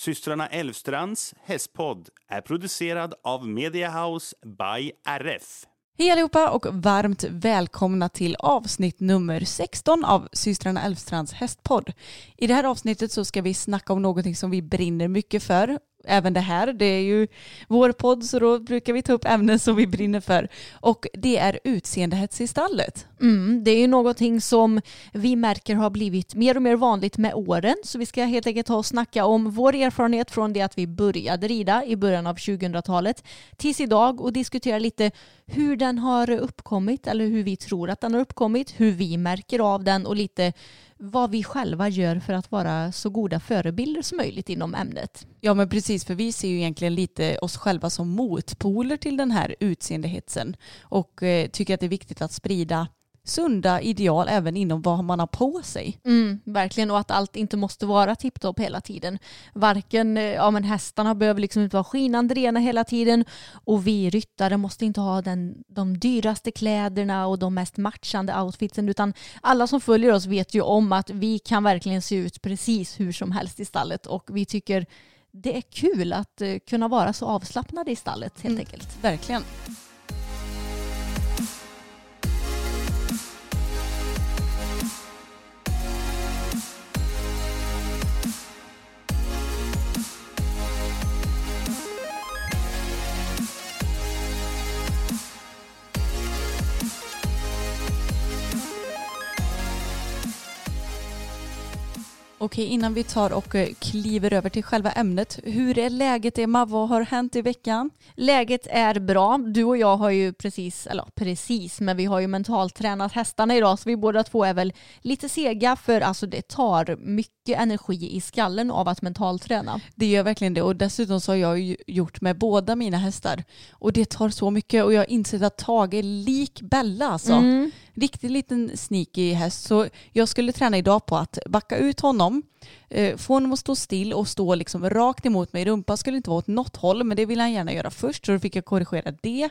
Systrarna Elvstrands hästpodd är producerad av Media House by RF. Hej allihopa och varmt välkomna till avsnitt nummer 16 av systrarna Elfstrands hästpodd. I det här avsnittet så ska vi snacka om någonting som vi brinner mycket för. Även det här, det är ju vår podd så då brukar vi ta upp ämnen som vi brinner för. Och det är utseendehets i stallet. Mm, det är ju någonting som vi märker har blivit mer och mer vanligt med åren. Så vi ska helt enkelt ta och snacka om vår erfarenhet från det att vi började rida i början av 2000-talet tills idag och diskutera lite hur den har uppkommit eller hur vi tror att den har uppkommit, hur vi märker av den och lite vad vi själva gör för att vara så goda förebilder som möjligt inom ämnet. Ja men precis, för vi ser ju egentligen lite oss själva som motpoler till den här utseendehetsen och eh, tycker att det är viktigt att sprida sunda ideal även inom vad man har på sig. Mm, verkligen, och att allt inte måste vara tipptopp hela tiden. Varken, eh, ja men hästarna behöver liksom inte vara skinande rena hela tiden och vi ryttare måste inte ha den, de dyraste kläderna och de mest matchande outfitsen utan alla som följer oss vet ju om att vi kan verkligen se ut precis hur som helst i stallet och vi tycker det är kul att uh, kunna vara så avslappnade i stallet helt Mm. enkelt. Verkligen. Okej, innan vi tar och eh, kliver över till själva ämnet. Hur är läget Emma? Vad har hänt i veckan? Läget är bra. Du och jag har ju precis, eller precis, men vi har ju mentalt tränat hästarna idag så vi båda två är väl lite sega för alltså det tar mycket energi i skallen av att mentalträna. Det gör verkligen det och dessutom så har jag ju gjort med båda mina hästar och det tar så mycket och jag har insett att Tage är lik Bella alltså. Mm. Riktigt liten sneaky häst så jag skulle träna idag på att backa ut honom, eh, få honom att stå still och stå liksom rakt emot mig. Rumpan skulle inte vara åt något håll men det ville han gärna göra först så då fick jag korrigera det.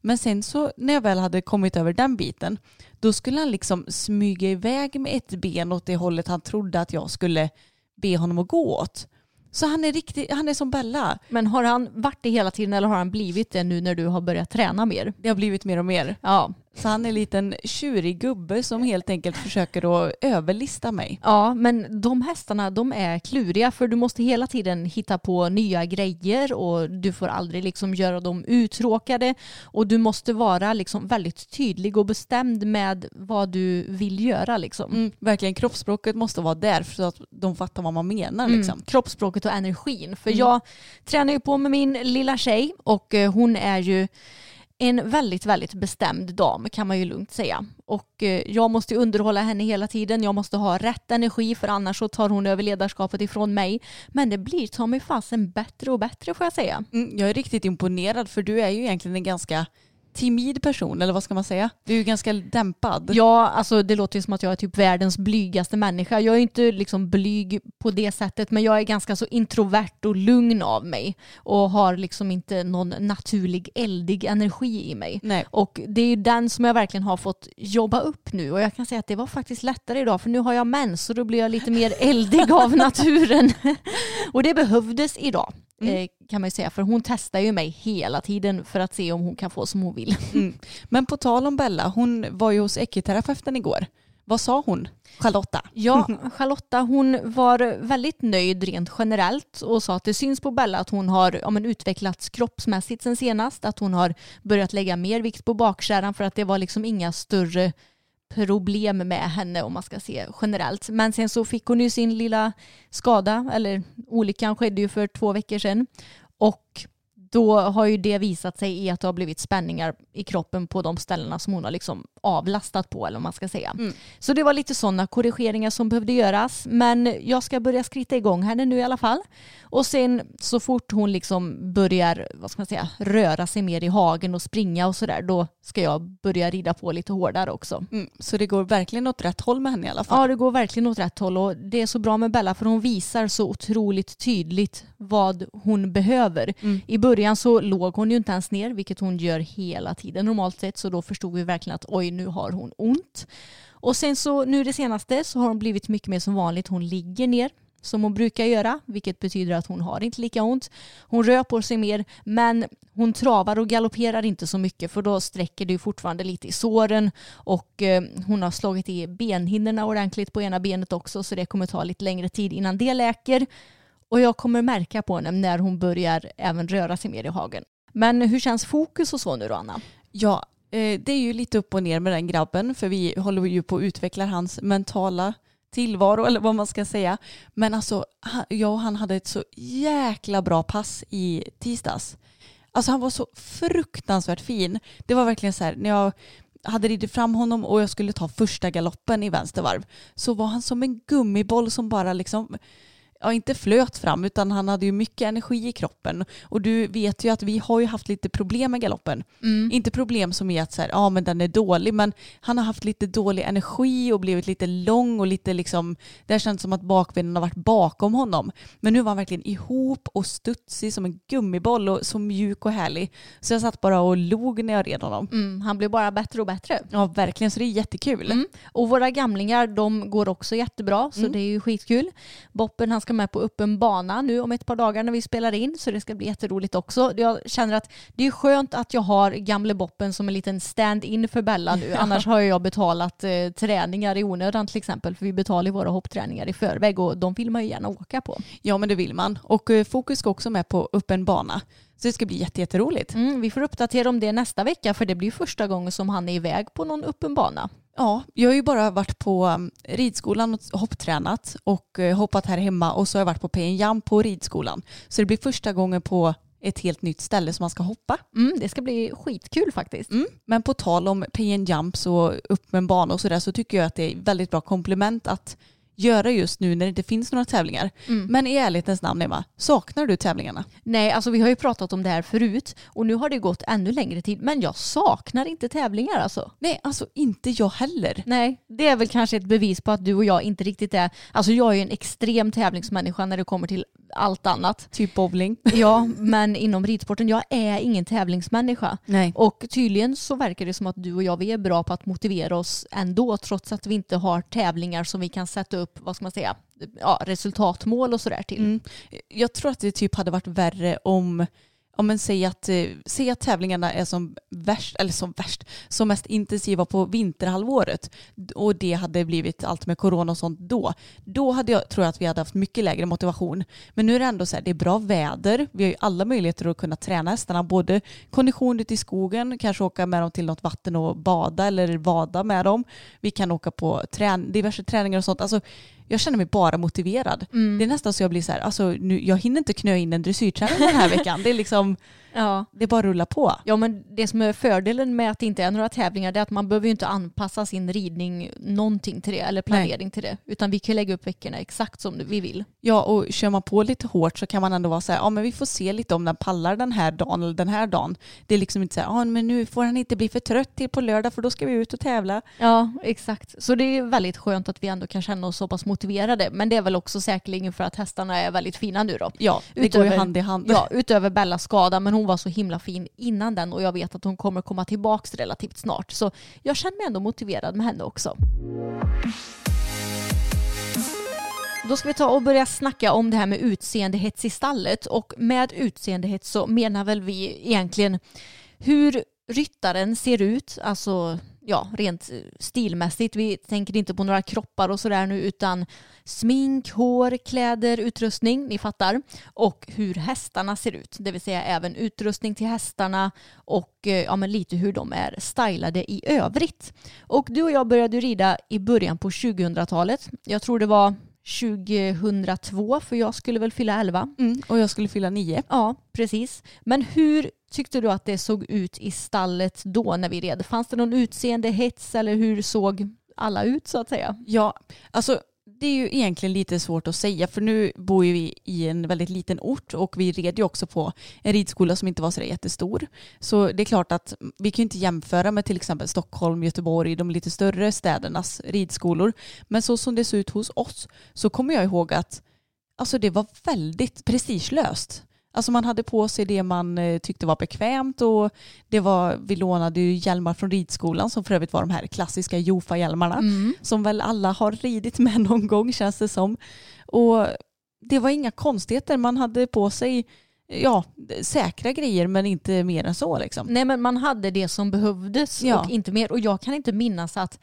Men sen så när jag väl hade kommit över den biten då skulle han liksom smyga iväg med ett ben åt det hållet han trodde att jag skulle be honom att gå åt. Så han är riktigt, han är som Bella. Men har han varit det hela tiden eller har han blivit det nu när du har börjat träna mer? Det har blivit mer och mer. Ja, Så han är en liten tjurig gubbe som helt enkelt försöker att överlista mig. ja men de hästarna de är kluriga för du måste hela tiden hitta på nya grejer och du får aldrig liksom göra dem uttråkade och du måste vara liksom väldigt tydlig och bestämd med vad du vill göra liksom. Mm, verkligen, kroppsspråket måste vara där för att de fattar vad man menar. Mm, Liksom. kroppsspråket och energin. För Mm. jag tränar ju på med min lilla tjej och eh, hon är ju en väldigt, väldigt bestämd dam kan man ju lugnt säga. Och eh, jag måste underhålla henne hela tiden. Jag måste ha rätt energi för annars så tar hon över ledarskapet ifrån mig. Men det blir ta mig fasen bättre och bättre får jag säga. Mm, jag är riktigt imponerad för du är ju egentligen en ganska timid person, eller vad ska man säga? Du är ju ganska dämpad. Ja, alltså det låter ju som att jag är typ världens blygaste människa. Jag är inte liksom blyg på det sättet, men jag är ganska så introvert och lugn av mig och har liksom inte någon naturlig eldig energi i mig. Nej. Och det är ju den som jag verkligen har fått jobba upp nu och jag kan säga att det var faktiskt lättare idag för nu har jag mens och då blir jag lite mer eldig av naturen. och det behövdes idag. Eh, kan man ju säga för hon testar ju mig hela tiden för att se om hon kan få som hon vill. Mm. Men på tal om Bella, hon var ju hos ekiterapeuten igår. Vad sa hon? Charlotta? Ja, Charlotta hon var väldigt nöjd rent generellt och sa att det syns på Bella att hon har ja, men, utvecklats kroppsmässigt sen senast. Att hon har börjat lägga mer vikt på bakkärran för att det var liksom inga större problem med henne om man ska se generellt. Men sen så fick hon ju sin lilla skada, eller olyckan skedde ju för två veckor sedan. Och då har ju det visat sig i att det har blivit spänningar i kroppen på de ställena som hon har liksom avlastat på eller vad man ska säga. Mm. Så det var lite sådana korrigeringar som behövde göras. Men jag ska börja skritta igång henne nu i alla fall. Och sen så fort hon liksom börjar, vad ska man säga, röra sig mer i hagen och springa och sådär, då ska jag börja rida på lite hårdare också. Mm. Så det går verkligen åt rätt håll med henne i alla fall. Ja, det går verkligen åt rätt håll och det är så bra med Bella för hon visar så otroligt tydligt vad hon behöver. Mm. I början så låg hon ju inte ens ner, vilket hon gör hela tiden normalt sett, så då förstod vi verkligen att oj, nu har hon ont. Och sen så nu det senaste så har hon blivit mycket mer som vanligt. Hon ligger ner som hon brukar göra, vilket betyder att hon har inte lika ont. Hon rör på sig mer, men hon travar och galopperar inte så mycket för då sträcker det ju fortfarande lite i såren och eh, hon har slagit i benhinnorna ordentligt på ena benet också så det kommer ta lite längre tid innan det läker. Och jag kommer märka på henne när hon börjar även röra sig mer i hagen. Men hur känns fokus och så nu då Anna? Ja, Eh, det är ju lite upp och ner med den grabben för vi håller ju på att utveckla hans mentala tillvaro eller vad man ska säga. Men alltså, jag och han hade ett så jäkla bra pass i tisdags. Alltså han var så fruktansvärt fin. Det var verkligen så här, när jag hade ridit fram honom och jag skulle ta första galoppen i vänstervarv så var han som en gummiboll som bara liksom ja, inte flöt fram utan han hade ju mycket energi i kroppen. Och du vet ju att vi har ju haft lite problem med galoppen. Inte problem som är att så här, ja, men den är dålig men han har haft lite dålig energi och blivit lite lång och lite liksom, det har känts som att bakbenen har varit bakom honom. Men nu var han verkligen ihop och studsig som en gummiboll och så mjuk och härlig. Så jag satt bara och log när jag red honom. Mm, han blir bara bättre och bättre. Ja verkligen, så det är jättekul. Mm. Och våra gamlingar de går också jättebra så det är ju skitkul. Boppen han ska med på öppen bana nu om ett par dagar när vi spelar in så det ska bli jätteroligt också. Jag känner att det är skönt att jag har gamle Boppen som en liten stand-in för Bella nu. Annars har jag betalat eh, träningar i onödan till exempel för vi betalar våra hoppträningar i förväg och de vill man ju gärna åka på. Ja men det vill man. Och eh, Fokus ska också med på öppen bana. Så det ska bli jätte, jätteroligt. Mm, vi får uppdatera om det nästa vecka för det blir första gången som han är iväg på någon öppen bana. Ja, jag har ju bara varit på um, ridskolan och hopptränat och eh, hoppat här hemma och så har jag varit på Jump på ridskolan. Så det blir första gången på ett helt nytt ställe som man ska hoppa. Mm, det ska bli skitkul faktiskt. Mm. Men på tal om Pay Jumps och upp med en bana och sådär så tycker jag att det är väldigt bra komplement att göra just nu när det inte finns några tävlingar. Men i ärlighetens namn Emma, saknar du tävlingarna? Nej, alltså vi har ju pratat om det här förut och nu har det gått ännu längre tid. Men jag saknar inte tävlingar alltså. Nej, alltså inte jag heller. Nej, det är väl kanske ett bevis på att du och jag inte riktigt är... Alltså jag är ju en extrem tävlingsmänniska när det kommer till allt annat. Typ bowling. Ja, men inom ridsporten, jag är ingen tävlingsmänniska. Nej. Och tydligen så verkar det som att du och jag vi är bra på att motivera oss ändå trots att vi inte har tävlingar som vi kan sätta upp, vad ska man säga, ja, resultatmål och sådär till. Mm. Jag tror att det typ hade varit värre om om man säg, att, eh, säg att tävlingarna är som värst, eller som värst, som mest intensiva på vinterhalvåret och det hade blivit allt med corona och sånt då. Då hade jag, tror jag att vi hade haft mycket lägre motivation. Men nu är det ändå så här, det är bra väder. Vi har ju alla möjligheter att kunna träna hästarna. Både kondition ute i skogen, kanske åka med dem till något vatten och bada eller vada med dem. Vi kan åka på trän diverse träningar och sånt. Alltså, jag känner mig bara motiverad. Det är nästan så jag blir så här, alltså, nu, jag hinner inte knö in en dressyrträning den här veckan. Det är liksom, Ja. det bara att rulla på. Ja men det som är fördelen med att det inte är några tävlingar det är att man behöver ju inte anpassa sin ridning någonting till det eller planering till det. Utan vi kan lägga upp veckorna exakt som vi vill. Ja, och kör man på lite hårt så kan man ändå vara så här, ja men vi får se lite om den pallar den här dagen eller den här dagen. Det är liksom inte så här, ja men nu får han inte bli för trött till på lördag för då ska vi ut och tävla. Ja exakt. Så det är väldigt skönt att vi ändå kan känna oss så pass motiverade. Men det är väl också säkerligen för att hästarna är väldigt fina nu då. Ja, det går ju hand i hand. Ja, utöver Bellas skada, men hon var så himla fin innan den och jag vet att hon kommer komma tillbaka relativt snart. Så jag känner mig ändå motiverad med henne också. Då ska vi ta och börja snacka om det här med utseendehets i stallet och med utseendehets så menar väl vi egentligen hur ryttaren ser ut, alltså ja, rent eh, stilmässigt. Vi tänker inte på några kroppar och sådär nu utan smink, hår, kläder, utrustning, ni fattar. Och hur hästarna ser ut, det vill säga även utrustning till hästarna och eh, ja, men lite hur de är stylade i övrigt. Och du och jag började rida i början på 2000-talet. Jag tror det var 2002 för jag skulle väl fylla 11. Mm, och jag skulle fylla nio. Ja, precis. Men hur tyckte du att det såg ut i stallet då när vi red? Fanns det någon utseendehets eller hur såg alla ut så att säga? Ja, alltså det är ju egentligen lite svårt att säga för nu bor ju vi i en väldigt liten ort och vi red ju också på en ridskola som inte var så jättestor. Så det är klart att vi kan ju inte jämföra med till exempel Stockholm, Göteborg, de lite större städernas ridskolor. Men så som det såg ut hos oss så kommer jag ihåg att alltså det var väldigt prestigelöst. Alltså man hade på sig det man eh, tyckte var bekvämt och det var, vi lånade ju hjälmar från ridskolan som för övrigt var de här klassiska Jofa-hjälmarna Mm. som väl alla har ridit med någon gång känns det som. Och det var inga konstigheter, man hade på sig ja, säkra grejer men inte mer än så liksom. Nej men man hade det som behövdes Ja. och inte mer. Och jag kan inte minnas att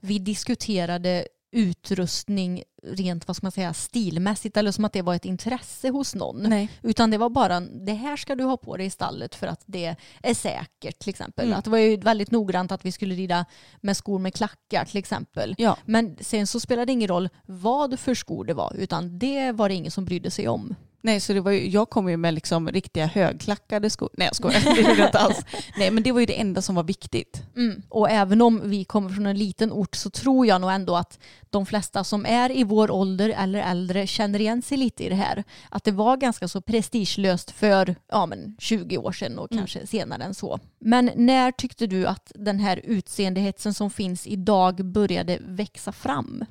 vi diskuterade utrustning rent vad ska man säga stilmässigt eller som att det var ett intresse hos någon. Nej. Utan det var bara det här ska du ha på dig i stallet för att det är säkert till exempel. Mm. Att det var ju väldigt noggrant att vi skulle rida med skor med klackar till exempel. Ja. Men sen så spelade det ingen roll vad för skor det var utan det var det ingen som brydde sig om. Nej, så det var ju, jag kom ju med liksom riktiga högklackade skor. Nej jag skojar, det gjorde jag inte alls. Nej men det var ju det enda som var viktigt. Mm. Och även om vi kommer från en liten ort så tror jag nog ändå att de flesta som är i vår ålder eller äldre känner igen sig lite i det här. Att det var ganska så prestigelöst för ja, men 20 år sedan och kanske senare än så. Men när tyckte du att den här utseendehetsen som finns idag började växa fram?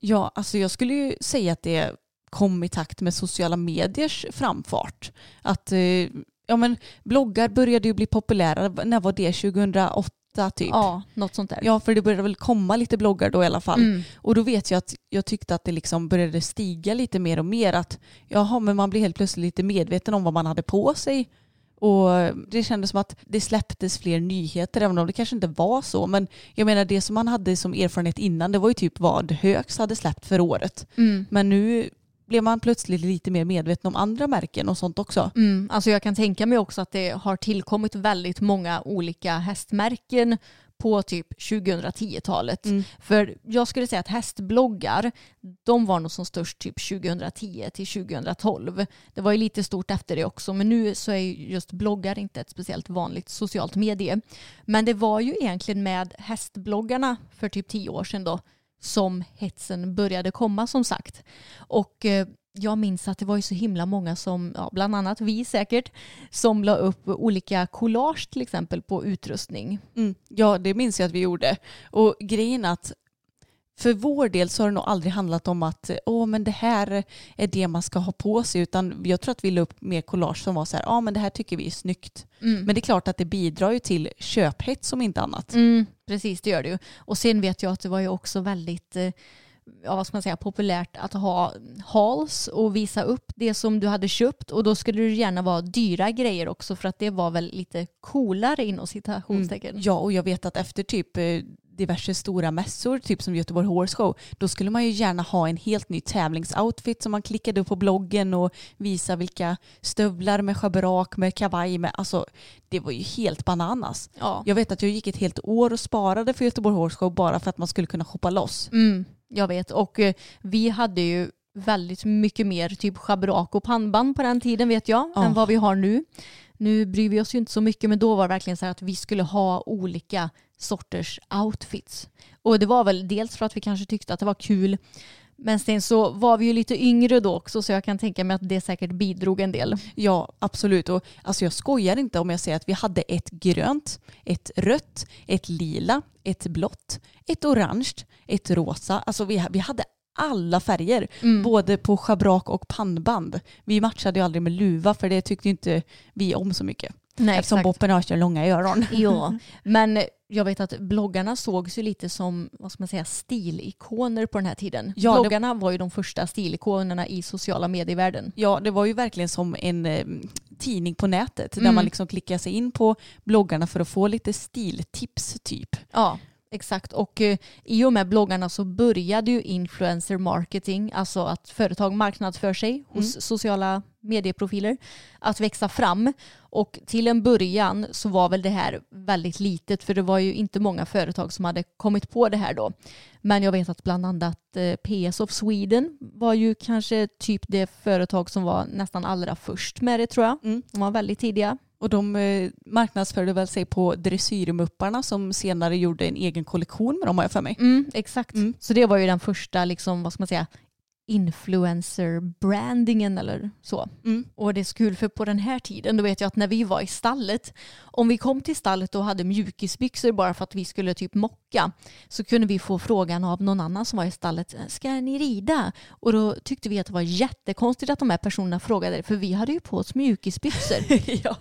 Ja, alltså jag skulle ju säga att det kom i takt med sociala mediers framfart. Att eh, ja, men bloggar började ju bli populära. När var det? 2008 typ? Ja, något sånt där. Ja, för det började väl komma lite bloggar då i alla fall. Mm. Och då vet jag att jag tyckte att det liksom började stiga lite mer och mer. Att jaha, men man blir helt plötsligt lite medveten om vad man hade på sig. Och det kändes som att det släpptes fler nyheter, även om det kanske inte var så. Men jag menar det som man hade som erfarenhet innan, det var ju typ vad Högs hade släppt för året. Mm. Men nu blev man plötsligt lite mer medveten om andra märken och sånt också. Mm, alltså jag kan tänka mig också att det har tillkommit väldigt många olika hästmärken på typ 2010-talet. Mm. För jag skulle säga att hästbloggar, de var nog som störst typ 2010 till 2012. Det var ju lite stort efter det också, men nu så är ju just bloggar inte ett speciellt vanligt socialt medie. Men det var ju egentligen med hästbloggarna för typ tio år sedan då som hetsen började komma som sagt. Och eh, jag minns att det var ju så himla många som, ja, bland annat vi säkert, som la upp olika collage till exempel på utrustning. Mm. Ja, det minns jag att vi gjorde. Och grejen är att för vår del så har det nog aldrig handlat om att åh, men det här är det man ska ha på sig utan jag tror att vi la upp mer collage som var så här, ja men det här tycker vi är snyggt. Mm. Men det är klart att det bidrar ju till köphets som inte annat. Mm, precis, det gör det ju. Och sen vet jag att det var ju också väldigt eh, ja, vad ska man säga, populärt att ha hauls och visa upp det som du hade köpt och då skulle det gärna vara dyra grejer också för att det var väl lite coolare inom citationstecken. Ja, och jag vet att efter typ eh, diverse stora mässor, typ som Göteborg Horse Show, då skulle man ju gärna ha en helt ny tävlingsoutfit som man klickade upp på bloggen och visa vilka stövlar med schabrak, med kavaj, med, alltså det var ju helt bananas. Ja. Jag vet att jag gick ett helt år och sparade för Göteborg Horse Show bara för att man skulle kunna shoppa loss. Mm, jag vet och eh, vi hade ju väldigt mycket mer typ schabrak och pannband på den tiden vet jag Ja. än vad vi har nu. Nu bryr vi oss ju inte så mycket men då var det verkligen så här att vi skulle ha olika sorters outfits. Och det var väl dels för att vi kanske tyckte att det var kul men sen så var vi ju lite yngre då också så jag kan tänka mig att det säkert bidrog en del. Ja, absolut. Och, alltså jag skojar inte om jag säger att vi hade ett grönt, ett rött, ett lila, ett blått, ett orange, ett rosa. Alltså vi, vi hade alla färger, Mm. både på schabrak och pannband. Vi matchade ju aldrig med luva för det tyckte inte vi om så mycket. Nej, Eftersom Boppen har så långa öron. Ja, men jag vet att bloggarna sågs ju lite som vad ska man säga, stilikoner på den här tiden. Ja, det- bloggarna var ju de första stilikonerna i sociala medievärlden. Ja, det var ju verkligen som en, eh, tidning på nätet där Mm. man liksom klickar sig in på bloggarna för att få lite stiltips typ. Ja, exakt. Och eh, i och med bloggarna så började ju influencer marketing, alltså att företag marknadsför sig hos sociala medieprofiler, att växa fram. Och till en början så var väl det här väldigt litet för det var ju inte många företag som hade kommit på det här då. Men jag vet att bland annat eh, PS of Sweden var ju kanske typ det företag som var nästan allra först med det tror jag. Mm. De var väldigt tidiga. Och de eh, marknadsförde väl sig på dressyrmupparna som senare gjorde en egen kollektion med dem har jag för mig. Mm, exakt. Mm. Så det var ju den första, liksom, vad ska man säga, influencer-brandingen eller så. Mm. Och det är så kul för på den här tiden, då vet jag att när vi var i stallet, om vi kom till stallet och hade mjukisbyxor bara för att vi skulle typ mocka, så kunde vi få frågan av någon annan som var i stallet, ska ni rida? Och då tyckte vi att det var jättekonstigt att de här personerna frågade det, för vi hade ju på oss mjukisbyxor. ja.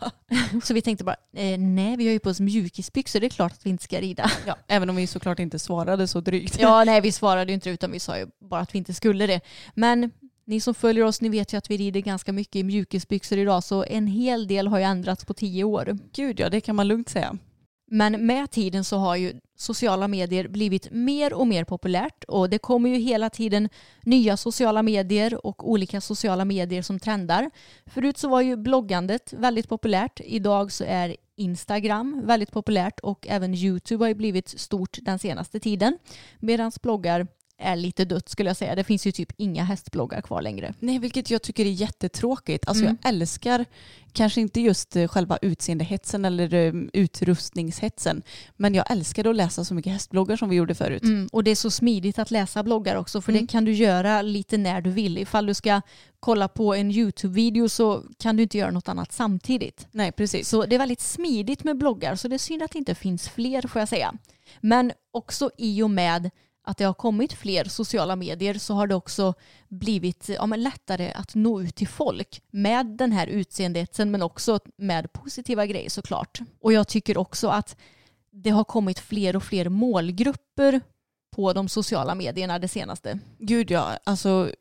så vi tänkte bara, eh, nej vi har ju på oss mjukisbyxor, det är klart att vi inte ska rida. ja. Även om vi såklart inte svarade så drygt. Ja, nej vi svarade ju inte utan vi sa ju bara att vi inte skulle det. Men ni som följer oss, ni vet ju att vi rider ganska mycket i mjukisbyxor idag så en hel del har ju ändrats på tio år. Gud ja, det kan man lugnt säga. Men med tiden så har ju sociala medier blivit mer och mer populärt och det kommer ju hela tiden nya sociala medier och olika sociala medier som trendar. Förut så var ju bloggandet väldigt populärt. Idag så är Instagram väldigt populärt och även YouTube har ju blivit stort den senaste tiden. Medan bloggar är lite dött skulle jag säga. Det finns ju typ inga hästbloggar kvar längre. Nej, vilket jag tycker är jättetråkigt. Alltså Mm. jag älskar kanske inte just eh, själva utseendehetsen eller eh, utrustningshetsen, men jag älskade att läsa så mycket hästbloggar som vi gjorde förut. Mm, och det är så smidigt att läsa bloggar också för Mm. det kan du göra lite när du vill. Ifall du ska kolla på en YouTube-video så kan du inte göra något annat samtidigt. Nej, precis. Så det är väldigt smidigt med bloggar så det är synd att det inte finns fler får jag säga. Men också i och med att det har kommit fler sociala medier så har det också blivit ja, men lättare att nå ut till folk med den här utseendehetsen men också med positiva grejer såklart. Och jag tycker också att det har kommit fler och fler målgrupper på de sociala medierna det senaste. Gud ja, alltså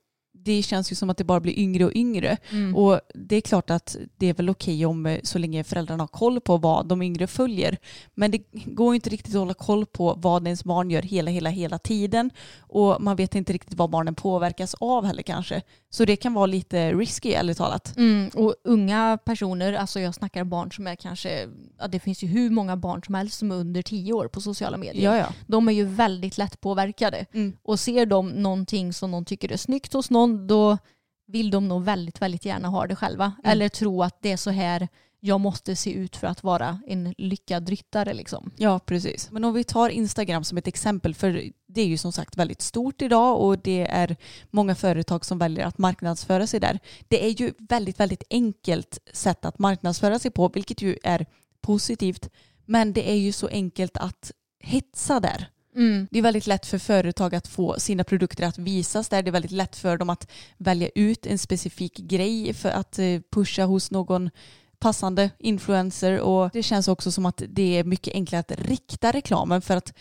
det känns ju som att det bara blir yngre och yngre. Mm. Och det är klart att det är väl okej om eh, så länge föräldrarna har koll på vad de yngre följer. Men det går ju inte riktigt att hålla koll på vad ens barn gör hela, hela, hela tiden. Och man vet inte riktigt vad barnen påverkas av heller kanske. Så det kan vara lite risky ärligt talat. Mm, och unga personer, alltså jag snackar barn som är kanske, ja, det finns ju hur många barn som helst som är under tio år på sociala medier. Ja, ja. De är ju väldigt lätt påverkade. Mm. Och ser de någonting som de tycker är snyggt hos någon, då vill de nog väldigt, väldigt gärna ha det själva. Mm. Eller tro att det är så här jag måste se ut för att vara en lyckad ryttare liksom. Ja, precis. Men om vi tar Instagram som ett exempel, för det är ju som sagt väldigt stort idag och det är många företag som väljer att marknadsföra sig där. Det är ju väldigt, väldigt enkelt sätt att marknadsföra sig på, vilket ju är positivt. Men det är ju så enkelt att hetsa där. Mm. Det är väldigt lätt för företag att få sina produkter att visas där. Det är väldigt lätt för dem att välja ut en specifik grej för att eh, pusha hos någon passande influencer och det känns också som att det är mycket enklare att rikta reklamen för att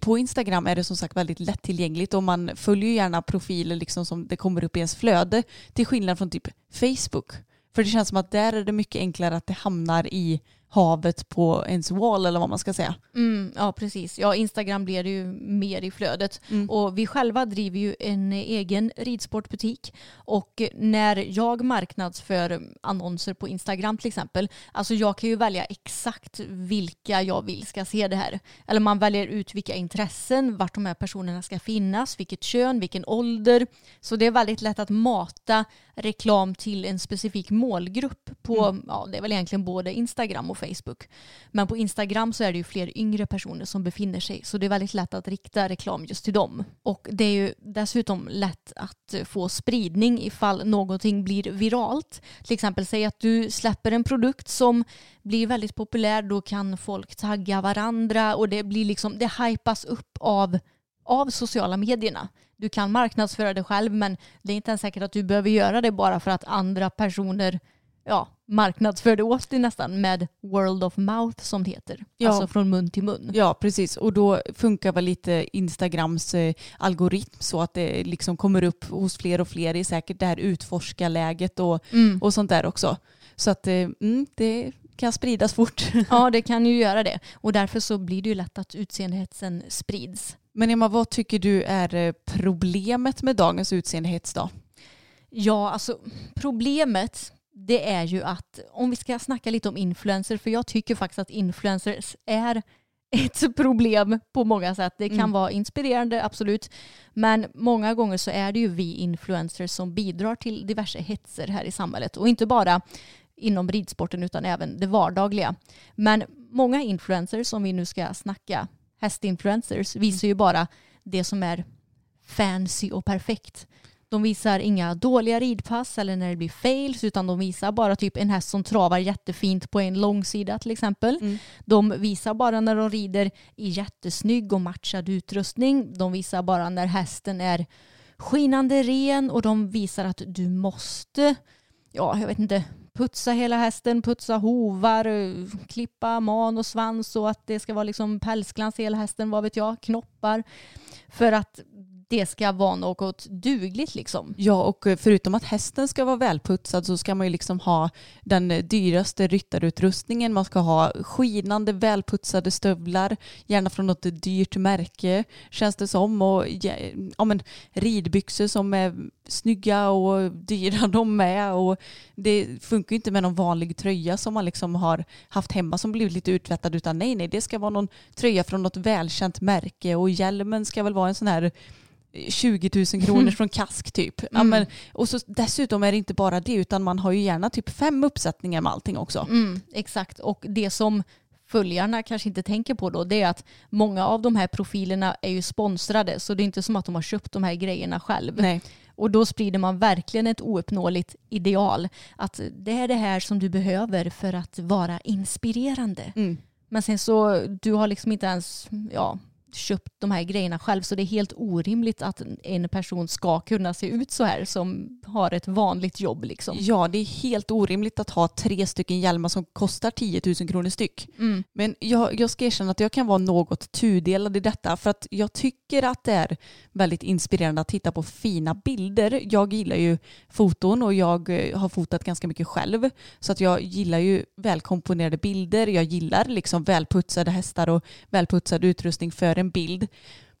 på Instagram är det som sagt väldigt lättillgängligt och man följer gärna profiler liksom som det kommer upp i ens flöde till skillnad från typ Facebook. För det känns som att där är det mycket enklare att det hamnar i havet på ens wall eller vad man ska säga. Mm, ja, precis. Ja, Instagram blir ju mer i flödet. Mm. Och vi själva driver ju en egen ridsportbutik. Och när jag marknadsför annonser på Instagram till exempel, alltså jag kan ju välja exakt vilka jag vill ska se det här. Eller man väljer ut vilka intressen, vart de här personerna ska finnas, vilket kön, vilken ålder. Så det är väldigt lätt att mata reklam till en specifik målgrupp på, ja det är väl egentligen både Instagram och Facebook. Men på Instagram så är det ju fler yngre personer som befinner sig så det är väldigt lätt att rikta reklam just till dem. Och det är ju dessutom lätt att få spridning ifall någonting blir viralt. Till exempel säg att du släpper en produkt som blir väldigt populär då kan folk tagga varandra och det blir liksom, det hypas upp av av sociala medierna. Du kan marknadsföra det själv men det är inte ens säkert att du behöver göra det bara för att andra personer ja, marknadsför det åt dig nästan med world of mouth som det heter. Ja. Alltså från mun till mun. Ja, precis. Och då funkar väl lite Instagrams eh, algoritm så att det liksom kommer upp hos fler och fler i säkert det här utforskarläget och, Mm. och sånt där också. Så att eh, mm, det kan spridas fort. Ja, det kan ju göra det. Och därför så blir det ju lätt att utseendehetsen sprids. Men Emma, vad tycker du är eh, problemet med dagens utseendehets då? Ja, alltså problemet det är ju att om vi ska snacka lite om influencers, för jag tycker faktiskt att influencers är ett problem på många sätt. Det kan Mm. vara inspirerande, absolut. Men många gånger så är det ju vi influencers som bidrar till diverse hetser här i samhället. Och inte bara inom ridsporten utan även det vardagliga. Men många influencers, som vi nu ska snacka hästinfluencers, visar ju bara det som är fancy och perfekt. De visar inga dåliga ridpass eller när det blir fails utan de visar bara typ en häst som travar jättefint på en långsida till exempel. Mm. De visar bara när de rider i jättesnygg och matchad utrustning. De visar bara när hästen är skinande ren och de visar att du måste, ja jag vet inte, putsa hela hästen, putsa hovar, klippa man och svans och att det ska vara liksom pälsglans i hela hästen, vad vet jag, knoppar. För att det ska vara något dugligt liksom. Ja, och eh, förutom att hästen ska vara välputsad så ska man ju liksom ha den eh, dyraste ryttarutrustningen. Man ska ha skinande välputsade stövlar, gärna från något dyrt märke känns det som. Och ja, ja, men, ridbyxor som är snygga och dyra de med. Och det funkar ju inte med någon vanlig tröja som man liksom har haft hemma som blivit lite uttvättad utan nej, nej, det ska vara någon tröja från något välkänt märke och hjälmen ska väl vara en sån här 20 000 kronor från kask typ. Ja, Mm. men, och så, dessutom är det inte bara det utan man har ju gärna typ fem uppsättningar med allting också. Mm, exakt, och det som följarna kanske inte tänker på då det är att många av de här profilerna är ju sponsrade så det är inte som att de har köpt de här grejerna själv. Nej. Och då sprider man verkligen ett ouppnåeligt ideal. Att det är det här som du behöver för att vara inspirerande. Mm. Men sen så, du har liksom inte ens ja, köpt de här grejerna själv så det är helt orimligt att en person ska kunna se ut så här som har ett vanligt jobb liksom. Ja, det är helt orimligt att ha tre stycken hjälmar som kostar 10 000 kronor styck. Mm. Men jag, jag ska erkänna att jag kan vara något tudelad i detta för att jag tycker att det är väldigt inspirerande att titta på fina bilder. Jag gillar ju foton och jag eh, har fotat ganska mycket själv så att jag gillar ju välkomponerade bilder. Jag gillar liksom välputsade hästar och välputsad utrustning för en bild.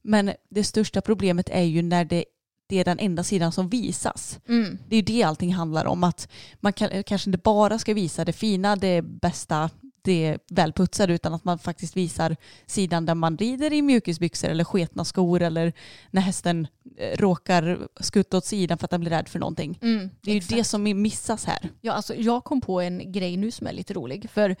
Men det största problemet är ju när det, det är den enda sidan som visas. Mm. Det är ju det allting handlar om. Att man kan, kanske inte bara ska visa det fina, det bästa, det välputsade utan att man faktiskt visar sidan där man rider i mjukisbyxor eller sketna skor eller när hästen eh, råkar skutta åt sidan för att den blir rädd för någonting. Mm, Det är ju exakt. det som missas här. Ja, alltså, jag kom på en grej nu som är lite rolig. För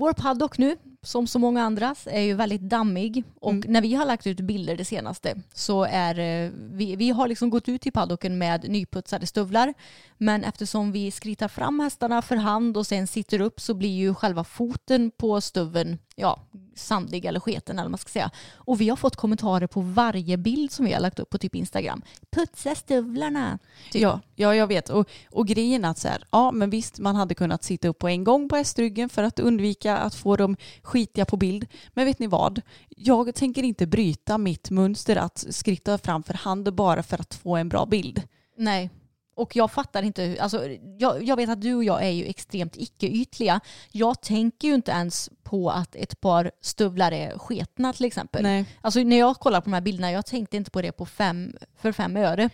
vår paddock nu, som så många andras, är ju väldigt dammig. Och Mm. när vi har lagt ut bilder det senaste så är eh, vi, vi har liksom gått ut i paddocken med nyputsade stövlar. Men eftersom vi skritar fram hästarna för hand och sen sitter upp så blir ju själva foten på stöveln ja, sandig eller sketen eller vad man ska säga. Och vi har fått kommentarer på varje bild som vi har lagt upp på typ Instagram. Putsa stövlarna. Typ. Ja, ja, jag vet. Och, och grejen är att så här, ja men visst man hade kunnat sitta upp på en gång på hästryggen för att undvika att få dem skitiga på bild. Men vet ni vad? Jag tänker inte bryta mitt mönster att skritta fram för hand bara för att få en bra bild. Nej. Och jag fattar inte, hur- alltså, jag, jag vet att du och jag är ju extremt icke-ytliga. Jag tänker ju inte ens på att ett par stövlar är sketna till exempel. Nej. Alltså när jag kollar på de här bilderna, jag tänkte inte på det på fem, för fem öre.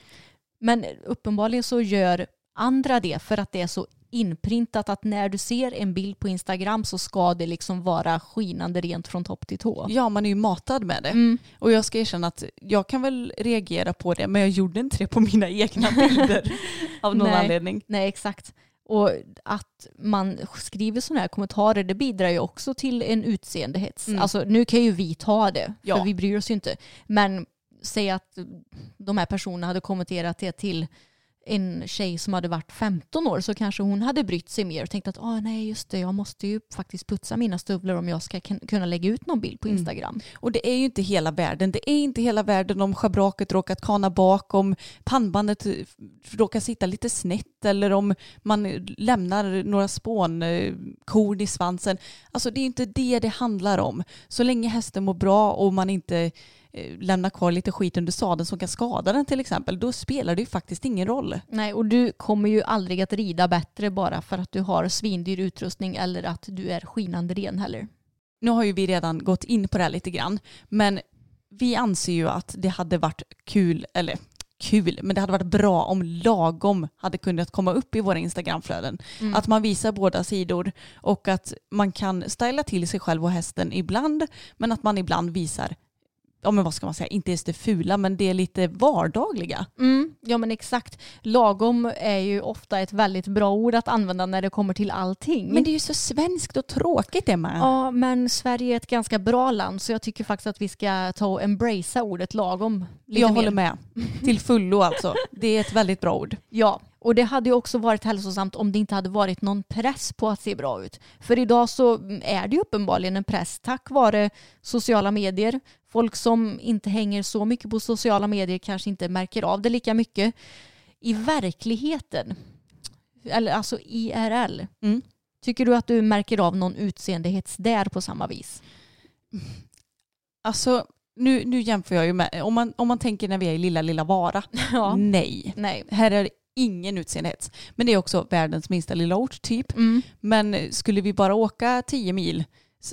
Men uppenbarligen så gör andra det för att det är så inprintat att när du ser en bild på Instagram så ska det liksom vara skinande rent från topp till tå. Ja, man är ju matad med det. Mm. Och jag ska erkänna att jag kan väl reagera på det, men jag gjorde inte det på mina egna bilder av någon Nej. anledning. Nej, exakt. Och att man skriver sådana här kommentarer det bidrar ju också till en utseendehets. Mm. Alltså nu kan ju vi ta det, Ja. för vi bryr oss ju inte. Men säg att de här personerna hade kommenterat det till en tjej som hade varit 15 år så kanske hon hade brytt sig mer och tänkt att ah, nej just det jag måste ju faktiskt putsa mina stövlar om jag ska kunna lägga ut någon bild på Mm. Instagram. Och det är ju inte hela världen. Det är inte hela världen om schabraket råkat kana bak, om pannbandet eh, råkar sitta lite snett eller om man lämnar några spånkorn i svansen. Alltså det är inte det det handlar om. Så länge hästen mår bra och man inte eh, lämnar kvar lite skit under sadeln som kan skada den till exempel, då spelar det ju faktiskt ingen roll. Nej, och du kommer ju aldrig att rida bättre bara för att du har svindyr utrustning eller att du är skinande ren heller. Nu har ju vi redan gått in på det här lite grann, men vi anser ju att det hade varit kul, eller kul, men det hade varit bra om lagom hade kunnat komma upp i våra Instagramflöden. Att man visar båda sidor och att man kan styla till sig själv och hästen ibland, men att man ibland visar, ja men vad ska man säga, inte ens det fula, men det är lite vardagliga. Mm, ja men exakt. Lagom är ju ofta ett väldigt bra ord att använda när det kommer till allting. Men det är ju så svenskt och tråkigt Emma. Ja, men Sverige är ett ganska bra land så jag tycker faktiskt att vi ska ta och embracea ordet lagom. Jag mer. håller med. Till fullo alltså. Det är ett väldigt bra ord. Ja, och det hade ju också varit hälsosamt om det inte hade varit någon press på att se bra ut. För idag så är det ju uppenbarligen en press tack vare sociala medier. Folk som inte hänger så mycket på sociala medier kanske inte märker av det lika mycket. I verkligheten, eller alltså IRL, Mm. tycker du att du märker av någon utseendehets där på samma vis? Alltså, nu, nu jämför jag ju med, om man, om man tänker när vi är i lilla, lilla Vara. Ja. Nej. Nej. Här är ingen utseendehets. Men det är också världens minsta lilla ort typ. Mm. Men skulle vi bara åka 10 mil,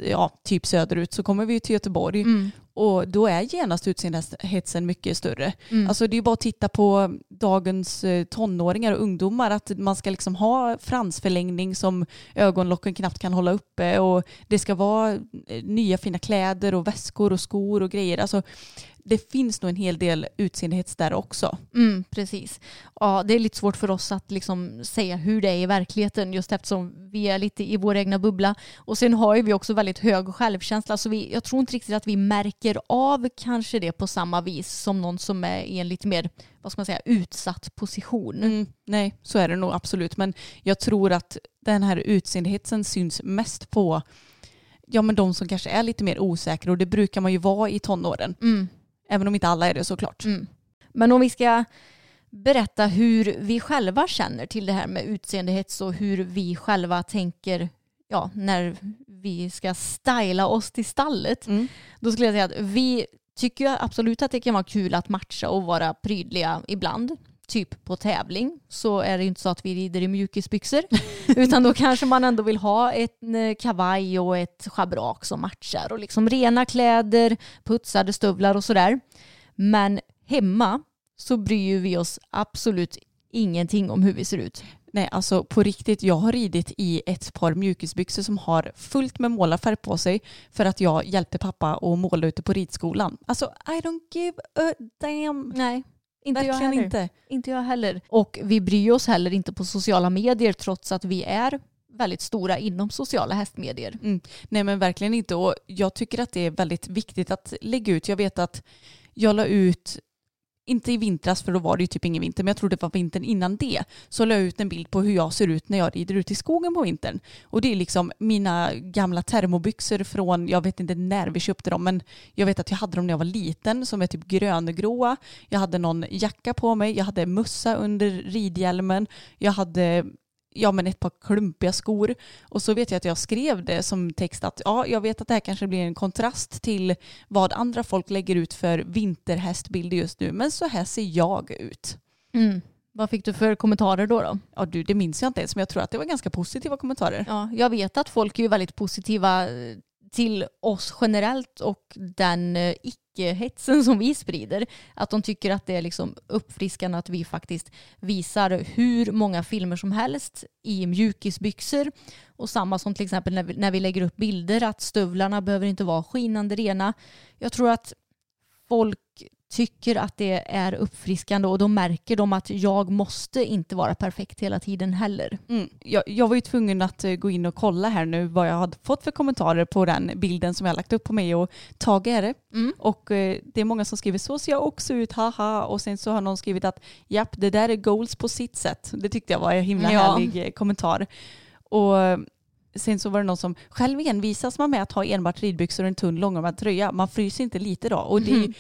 ja, typ söderut, så kommer vi till Göteborg. Mm. Och då är genast utseendehetsen mycket större. Mm. Alltså det är bara att titta på dagens eh, tonåringar och ungdomar att man ska liksom ha fransförlängning som ögonlocken knappt kan hålla uppe och det ska vara eh, nya fina kläder och väskor och skor och grejer. Alltså det finns nog en hel del utseendehets där också. Mm, precis. Ja, det är lite svårt för oss att liksom säga hur det är i verkligheten just eftersom vi är lite i vår egna bubbla. Och sen har ju vi också väldigt hög självkänsla så vi, jag tror inte riktigt att vi märker av kanske det på samma vis som någon som är i en lite mer vad ska man säga, utsatt position. Mm, nej, så är det nog absolut. Men jag tror att den här utseendehetsen syns mest på ja, men de som kanske är lite mer osäkra och det brukar man ju vara i tonåren. Mm. Även om inte alla är det såklart. Mm. Men om vi ska berätta hur vi själva känner till det här med utseendehets och hur vi själva tänker ja, när vi ska styla oss till stallet. Mm. Då skulle jag säga att vi tycker absolut att det kan vara kul att matcha och vara prydliga ibland. Typ på tävling så är det ju inte så att vi rider i mjukisbyxor. utan då kanske man ändå vill ha en eh, kavaj och ett schabrak som matchar. Och liksom rena kläder, putsade stövlar och sådär. Men hemma så bryr vi oss absolut ingenting om hur vi ser ut. Nej, alltså på riktigt, jag har ridit i ett par mjukisbyxor som har fullt med målarfärg på sig för att jag hjälpte pappa att måla ute på ridskolan. Alltså, I don't give a damn. Nej, inte jag Verkligen heller. inte. Inte jag heller. Och vi bryr oss heller inte på sociala medier trots att vi är väldigt stora inom sociala hästmedier. Mm. Nej men verkligen inte och jag tycker att det är väldigt viktigt att lägga ut. Jag vet att jag la ut, inte i vintras för då var det ju typ ingen vinter, men jag tror det var vintern innan det, så la jag ut en bild på hur jag ser ut när jag rider ut i skogen på vintern. Och det är liksom mina gamla termobyxor från, jag vet inte när vi köpte dem, men jag vet att jag hade dem när jag var liten som är typ gröngråa. Jag hade någon jacka på mig, jag hade mössa under ridhjälmen, jag hade ja, men ett par klumpiga skor. Och så vet jag att jag skrev det som text att ja, jag vet att det här kanske blir en kontrast till vad andra folk lägger ut för vinterhästbilder just nu, men så här ser jag ut. Mm. Vad fick du för kommentarer då? då? Ja, du, det minns jag inte ens, men jag tror att det var ganska positiva kommentarer. Ja, jag vet att folk är ju väldigt positiva eh, till oss generellt och den eh, icke-hetsen som vi sprider. Att de tycker att det är liksom uppfriskande att vi faktiskt visar hur många filmer som helst i mjukisbyxor. Och samma som till exempel när vi, när vi lägger upp bilder att stövlarna behöver inte vara skinande rena. Jag tror att folk tycker att det är uppfriskande och då märker de att jag måste inte vara perfekt hela tiden heller. Mm. Jag, jag var ju tvungen att eh, gå in och kolla här nu vad jag hade fått för kommentarer på den bilden som jag lagt upp på mig och Tage är det. Mm. Och eh, det är många som skriver så ser jag också ut, haha. Och sen så har någon skrivit att japp, det där är goals på sitt sätt. Det tyckte jag var en himla Ja. härlig eh, kommentar. Och sen så var det någon som, själv envisas man med att ha enbart ridbyxor och en tunn långärmad tröja. Man fryser inte lite då. Och det Mhm.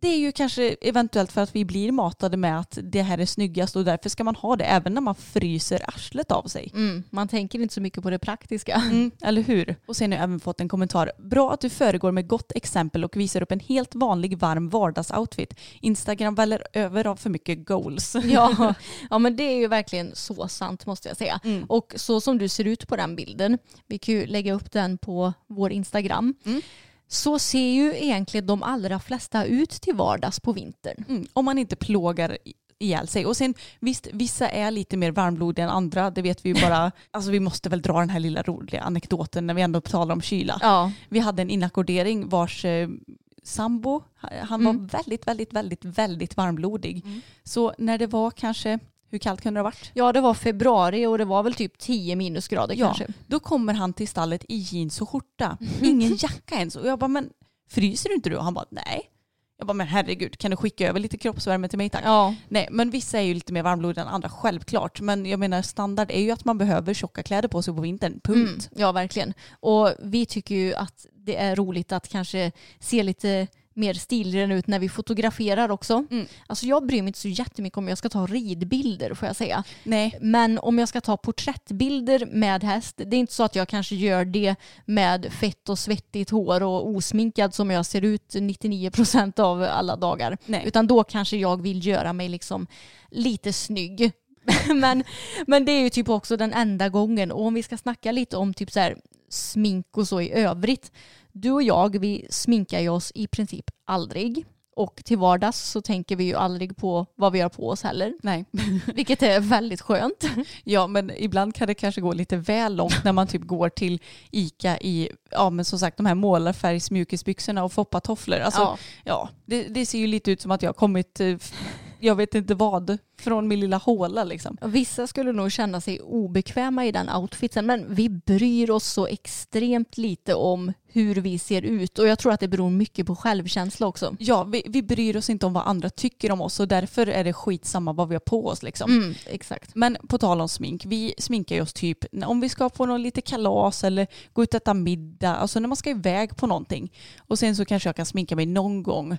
Det är ju kanske eventuellt för att vi blir matade med att det här är snyggast och därför ska man ha det även när man fryser arslet av sig. Mm, man tänker inte så mycket på det praktiska. Mm, eller hur? Och sen har jag även fått en kommentar. Bra att du föregår med gott exempel och visar upp en helt vanlig varm vardagsoutfit. Instagram väller över av för mycket goals. Ja, ja, men det är ju verkligen så sant måste jag säga. Mm. Och så som du ser ut på den bilden, vi kan ju lägga upp den på vår Instagram, Mm. Så ser ju egentligen de allra flesta ut till vardags på vintern. Mm, om man inte plågar i- ihjäl sig. Och sen visst, vissa är lite mer varmblodiga än andra. Det vet vi ju bara. Alltså vi måste väl dra den här lilla roliga anekdoten när vi ändå talar om kyla. Ja, Vi hade en inackordering vars eh, sambo, han var Mm. väldigt, väldigt, väldigt, väldigt varmblodig. Så när det var kanske, hur kallt kunde det ha varit? ja, det var februari och det var väl typ 10 minusgrader Ja, kanske. då kommer han till stallet i jeans och skjorta. Mhm. Ingen jacka ens. Och jag bara, men fryser du inte du? Och han bara, nej. Jag bara, men herregud, kan du skicka över lite kroppsvärme till mig tack? Ja, Nej, men vissa är ju lite mer varmblodiga än andra, självklart. Men jag menar standard är ju att man behöver tjocka kläder på sig på vintern, punkt. Mm, ja, verkligen. Och vi tycker ju att det är roligt att kanske se lite mer stilren ut när vi fotograferar också. Mm. Alltså jag bryr mig inte så jättemycket om jag ska ta ridbilder får jag säga. Nej, Men om jag ska ta porträttbilder med häst, det är inte så att jag kanske gör det med fett och svettigt hår och osminkad som jag ser ut 99% av alla dagar. Nej. Utan då kanske jag vill göra mig liksom lite snygg. men, men det är ju typ också den enda gången. Och om vi ska snacka lite om typ så här smink och så i övrigt. Du och jag, vi sminkar ju oss i princip aldrig. Och till vardags så tänker vi ju aldrig på vad vi har på oss heller. nej. Vilket är väldigt skönt. Ja, men ibland kan det kanske gå lite väl långt när man typ går till ICA i, ja men som sagt de här målarfärgs mjukisbyxorna och foppatofflor. Alltså, ja. Ja. det, det ser ju lite ut som att jag har kommit, eh, jag vet inte vad, från min lilla håla liksom. Vissa skulle nog känna sig obekväma i den outfiten men vi bryr oss så extremt lite om hur vi ser ut och jag tror att det beror mycket på självkänsla också. Ja, vi, vi bryr oss inte om vad andra tycker om oss och därför är det skitsamma vad vi har på oss liksom. Mm, exakt. Men på tal om smink, vi sminkar ju oss typ om vi ska på någon lite kalas eller gå ut och äta middag, alltså när man ska iväg på någonting. Och sen så kanske jag kan sminka mig någon gång.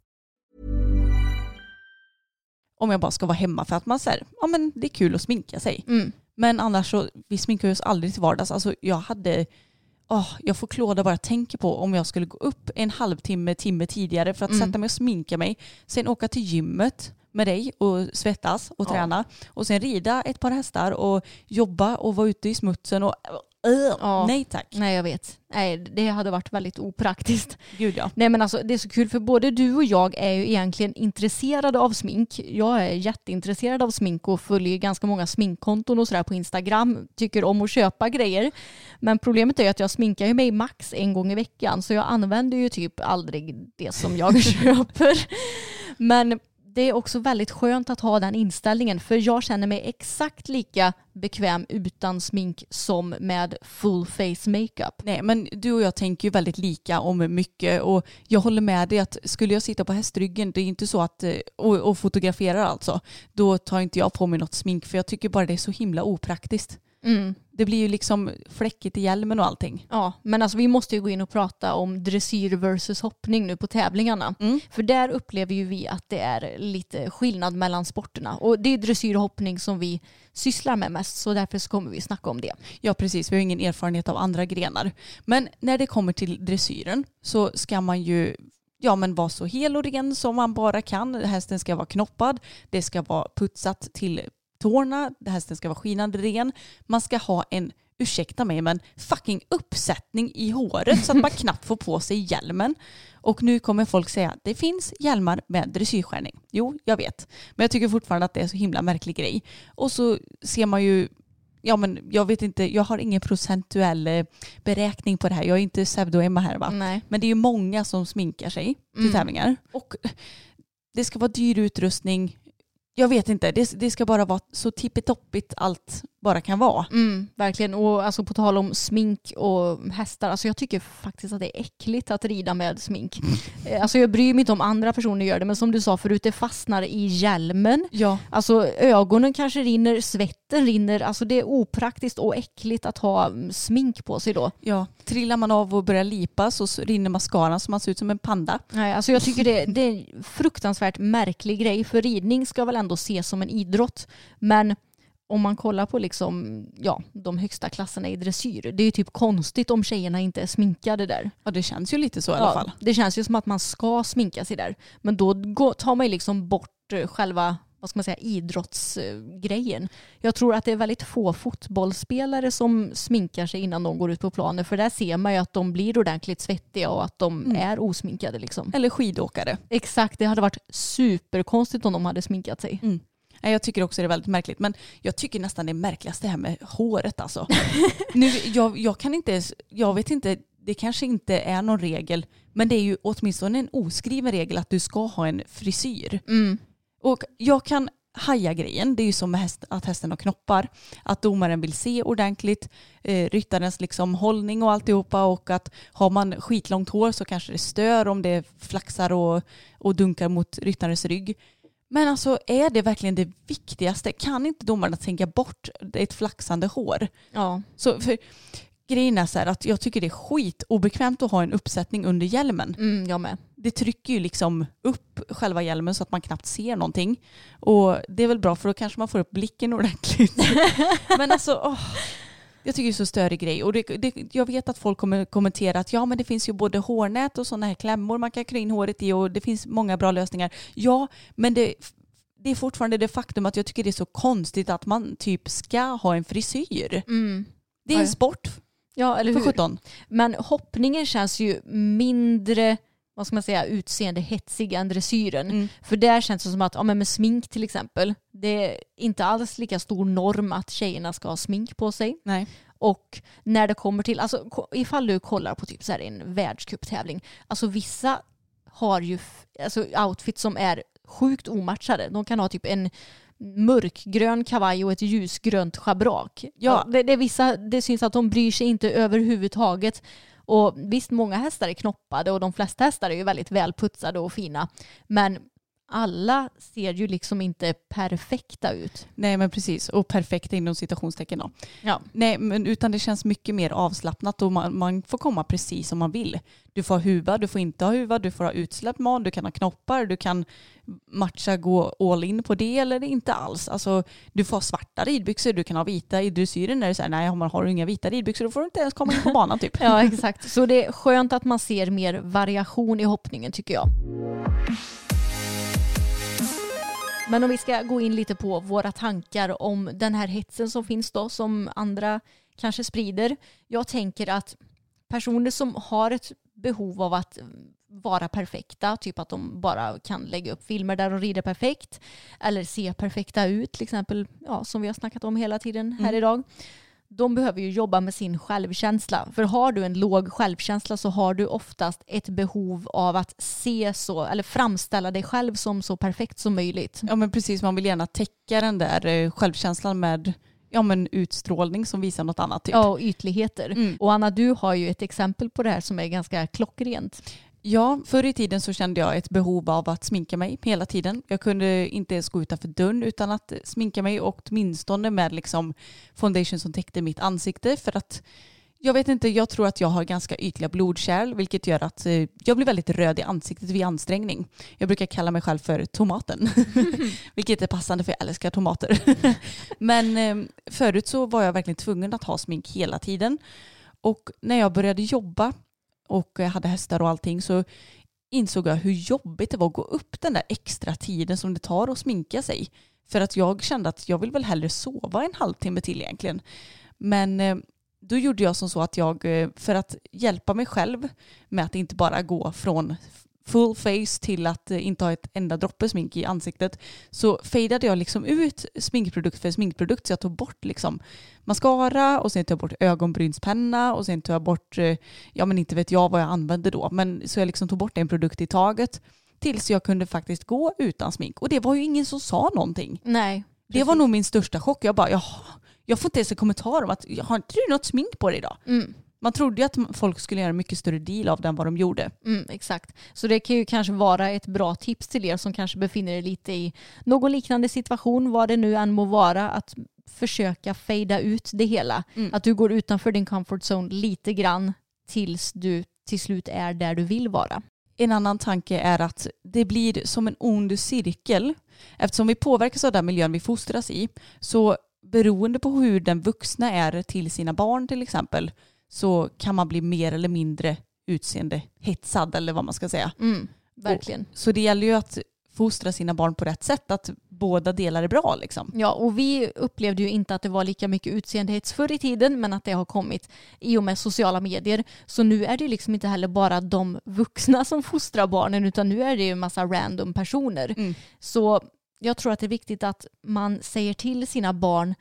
Om jag bara ska vara hemma för att man säger, ja men det är kul att sminka sig. Mm. Men annars så, vi sminkar oss aldrig till vardags. Alltså jag hade, åh, jag får klåda bara jag tänker på om jag skulle gå upp en halvtimme, timme tidigare för att Mm. sätta mig och sminka mig. Sen åka till gymmet med dig och svettas och Ja. träna. Och sen rida ett par hästar och jobba och vara ute i smutsen och Ja. nej tack. Nej jag vet. Nej, det hade varit väldigt opraktiskt. Gud ja. Nej men alltså det är så kul för både du och jag är ju egentligen intresserade av smink. Jag är jätteintresserad av smink och följer ganska många sminkkonton och sådär på Instagram. Tycker om att köpa grejer. Men problemet är ju att jag sminkar ju mig max en gång i veckan så jag använder ju typ aldrig det som jag köper. Men det är också väldigt skönt att ha den inställningen för jag känner mig exakt lika bekväm utan smink som med full face makeup. Nej, men du och jag tänker ju väldigt lika om mycket och jag håller med dig att skulle jag sitta på hästryggen, det är inte så att, eh, och, och fotografera alltså, då tar inte jag på mig något smink för jag tycker bara det är så himla opraktiskt. Mm. Det blir ju liksom fläckigt i hjälmen och allting. Ja, men alltså vi måste ju gå in och prata om dressyr versus hoppning nu på tävlingarna. Mm. För där upplever ju vi att det är lite skillnad mellan sporterna. Och det är dressyr och hoppning som vi sysslar med mest, så därför så kommer vi snacka om det. Ja, precis. Vi har ingen erfarenhet av andra grenar. Men när det kommer till dressyren så ska man ju ja, men vara så hel och ren som man bara kan. Hästen ska vara knoppad, det ska vara putsat till tårna, hästen ska vara skinande ren. Man ska ha en, ursäkta mig, men fucking uppsättning i håret så att man knappt får på sig hjälmen. Och nu kommer folk säga att det finns hjälmar med dressyrskärning. Jo, jag vet. Men jag tycker fortfarande att det är så himla märklig grej. Och så ser man ju Ja men jag vet inte, jag har ingen procentuell eh, beräkning på det här. Jag är inte pseudo-Emma här va. Nej. Men det är ju många som sminkar sig till Mm. tävlingar. Och det ska vara dyr utrustning. Jag vet inte, det, det ska bara vara så tippitoppigt allt bara kan vara. Mm, verkligen. Och alltså på tal om smink och hästar, alltså jag tycker faktiskt att det är äckligt att rida med smink. Eh, Alltså jag bryr mig inte om andra personer gör det, men som du sa förut, det fastnar i hjälmen. Ja, Alltså ögonen kanske rinner, svetten rinner. Alltså det är opraktiskt och äckligt att ha mm, smink på sig då. ja. Trillar man av och börjar lipa så rinner mascaran så man ser ut som en panda. Nej, alltså jag tycker det, det är en fruktansvärt märklig grej. För ridning ska väl ändå ses som en idrott. Men om man kollar på liksom, ja, de högsta klasserna i dressyr, det är ju typ konstigt om tjejerna inte är sminkade där. Ja det känns ju lite så i alla fall. Det känns ju som att man ska sminka sig där. Men då tar man ju liksom bort eh, själva vad ska man säga, idrottsgrejen. Jag tror att det är väldigt få fotbollsspelare som sminkar sig innan de går ut på planen. För där ser man ju att de blir ordentligt svettiga och att de Mm. är osminkade. Liksom. Eller skidåkare. Exakt, det hade varit superkonstigt om de hade sminkat sig. Nej, Jag tycker också det är väldigt märkligt. Men jag tycker nästan det är märkligast det här med håret alltså. nu, jag, jag kan inte jag vet inte, det kanske inte är någon regel. Men det är ju åtminstone en oskriven regel att du ska ha en frisyr. Mm. Och jag kan haja grejen, det är ju som häst, att hästen har knoppar. Att domaren vill se ordentligt eh, ryttarens liksom hållning och alltihopa och att har man skitlångt hår så kanske det stör om det flaxar och, och dunkar mot ryttarens rygg. Men alltså är det verkligen det viktigaste? Kan inte domarna tänka bort ett flaxande hår? Ja. Så för, grejen är så här att jag tycker det är skitobekvämt att ha en uppsättning under hjälmen Mm, jag med. det trycker ju liksom upp själva hjälmen så att man knappt ser någonting. Och det är väl bra för då kanske man får upp blicken ordentligt. men alltså, åh, jag tycker det är så störig grej. Och det, det, jag vet att folk kommer kommentera att ja men det finns ju både hårnät och sådana här klämmor man kan krya in håret i och det finns många bra lösningar. Ja, men det, det är fortfarande det faktum att jag tycker det är så konstigt att man typ ska ha en frisyr. Mm. Det är en sport Ja, eller för hur? 17. Men hoppningen känns ju mindre vad ska man säga, utseende hetsig än dressyren. Mm. För där känns det som att, ja men med smink till exempel, det är inte alls lika stor norm att tjejerna ska ha smink på sig. Nej. Och när det kommer till, alltså ifall du kollar på typ så här en världscuptävling, alltså vissa har ju alltså outfits som är sjukt omatchade. De kan ha typ en mörkgrön kavaj och ett ljusgrönt schabrak. Ja. det, det, vissa, det syns att de bryr sig inte överhuvudtaget. Och visst, många hästar är knoppade och de flesta hästar är ju väldigt välputsade och fina. Men alla ser ju liksom inte perfekta ut. Nej men precis, och perfekt inom citationstecken då. Ja. Nej, men utan det känns mycket mer avslappnat och man, man får komma precis som man vill. Du får ha huva, du får inte ha huva, du får ha utsläppt man, du kan ha knoppar, du kan matcha, gå all in på det eller inte alls. Alltså, du får ha svarta ridbyxor, du kan ha vita. I dressyren är det så här, nej har man har inga vita ridbyxor då får du inte ens komma in på banan typ. Ja, exakt. Så det är skönt att man ser mer variation i hoppningen tycker jag. Men om vi ska gå in lite på våra tankar om den här hetsen som finns då, som andra kanske sprider. Jag tänker att personer som har ett behov av att vara perfekta, typ att de bara kan lägga upp filmer där de rider perfekt eller se perfekta ut, till exempel, ja, som vi har snackat om hela tiden här Mm. idag. De behöver ju jobba med sin självkänsla. För har du en låg självkänsla så har du oftast ett behov av att se så, eller framställa dig själv som så perfekt som möjligt. Ja men precis, man vill gärna täcka den där eh, självkänslan med ja, men utstrålning som visar något annat. Typ. Ja, och ytligheter. Mm. Och Anna, du har ju ett exempel på det här som är ganska klockrent. Ja, förr i tiden så kände jag ett behov av att sminka mig hela tiden. Jag kunde inte ens gå utanför dörren utan att sminka mig och åtminstone med liksom foundation som täckte mitt ansikte för att jag vet inte, jag tror att jag har ganska ytliga blodkärl vilket gör att eh, jag blir väldigt röd i ansiktet vid ansträngning. Jag brukar kalla mig själv för tomaten, vilket är passande för jag älskar tomater. Men eh, förut så var jag verkligen tvungen att ha smink hela tiden. Och när jag började jobba och jag hade hästar och allting så insåg jag hur jobbigt det var att gå upp den där extra tiden som det tar att sminka sig. För att jag kände att jag vill väl hellre sova en halvtimme till egentligen. Men eh, då gjorde jag som så att jag, eh, för att hjälpa mig själv med att inte bara gå från full face till att eh, inte ha ett enda droppe smink i ansiktet så fejdade jag liksom ut sminkprodukt för sminkprodukt så jag tog bort liksom mascara och sen tog jag bort ögonbrynspenna och sen tog jag bort, eh, ja men inte vet jag vad jag använde då, men så jag liksom tog bort en produkt i taget tills jag kunde faktiskt gå utan smink och det var ju ingen som sa någonting. Nej. Det var nog min största chock. Jag bara, jaha, jag får inte ens en kommentar om att, har inte du något smink på dig idag? Mm. Man trodde ju att folk skulle göra en mycket större deal av det än vad de gjorde. Mm, exakt. Så det kan ju kanske vara ett bra tips till er som kanske befinner er lite i någon liknande situation, vad det nu än må vara, att försöka fejda ut det hela. Mm. Att du går utanför din comfort zone lite grann tills du till slut är där du vill vara. En annan tanke är att det blir som en ond cirkel. Eftersom vi påverkas av den miljön vi fostras i så beroende på hur den vuxna är till sina barn till exempel så kan man bli mer eller mindre utseende hetsad eller vad man ska säga. Mm, verkligen. Så det gäller ju att fostra sina barn på rätt sätt, att båda delar är bra liksom. Ja, och vi upplevde ju inte att det var lika mycket utseendehets förr i tiden, men att det har kommit i och med sociala medier. Så nu är det liksom inte heller bara de vuxna som fostrar barnen, utan nu är det ju en massa random personer. Mm. Så jag tror att det är viktigt att man säger till sina barn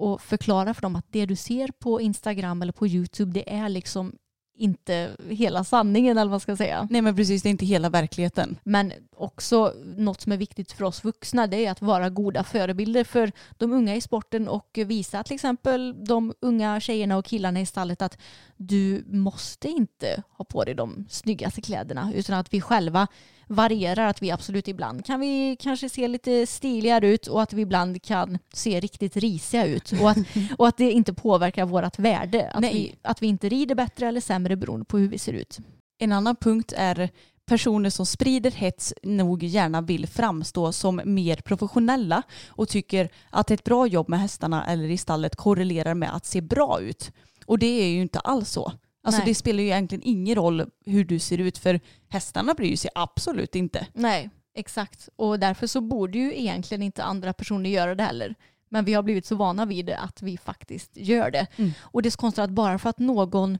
och förklarar för dem att det du ser på Instagram eller på YouTube, det är liksom inte hela sanningen eller vad man ska säga. Nej men precis, det är inte hela verkligheten. Men också något som är viktigt för oss vuxna det är att vara goda förebilder för de unga i sporten och visa till exempel de unga tjejerna och killarna i stallet att du måste inte ha på dig de snyggaste kläderna utan att vi själva varierar att vi absolut ibland kan vi kanske se lite stiligare ut och att vi ibland kan se riktigt risiga ut och att, och att det inte påverkar vårt värde. Att Nej. vi, att vi inte rider bättre eller sämre beroende på hur vi ser ut. En annan punkt är personer som sprider hets nog gärna vill framstå som mer professionella och tycker att ett bra jobb med hästarna eller i stallet korrelerar med att se bra ut. Och det är ju inte alls så. Alltså Nej. det spelar ju egentligen ingen roll hur du ser ut för hästarna bryr sig absolut inte. Nej, exakt. Och därför så borde ju egentligen inte andra personer göra det heller. Men vi har blivit så vana vid det att vi faktiskt gör det. Mm. Och det är så konstigt att bara för att någon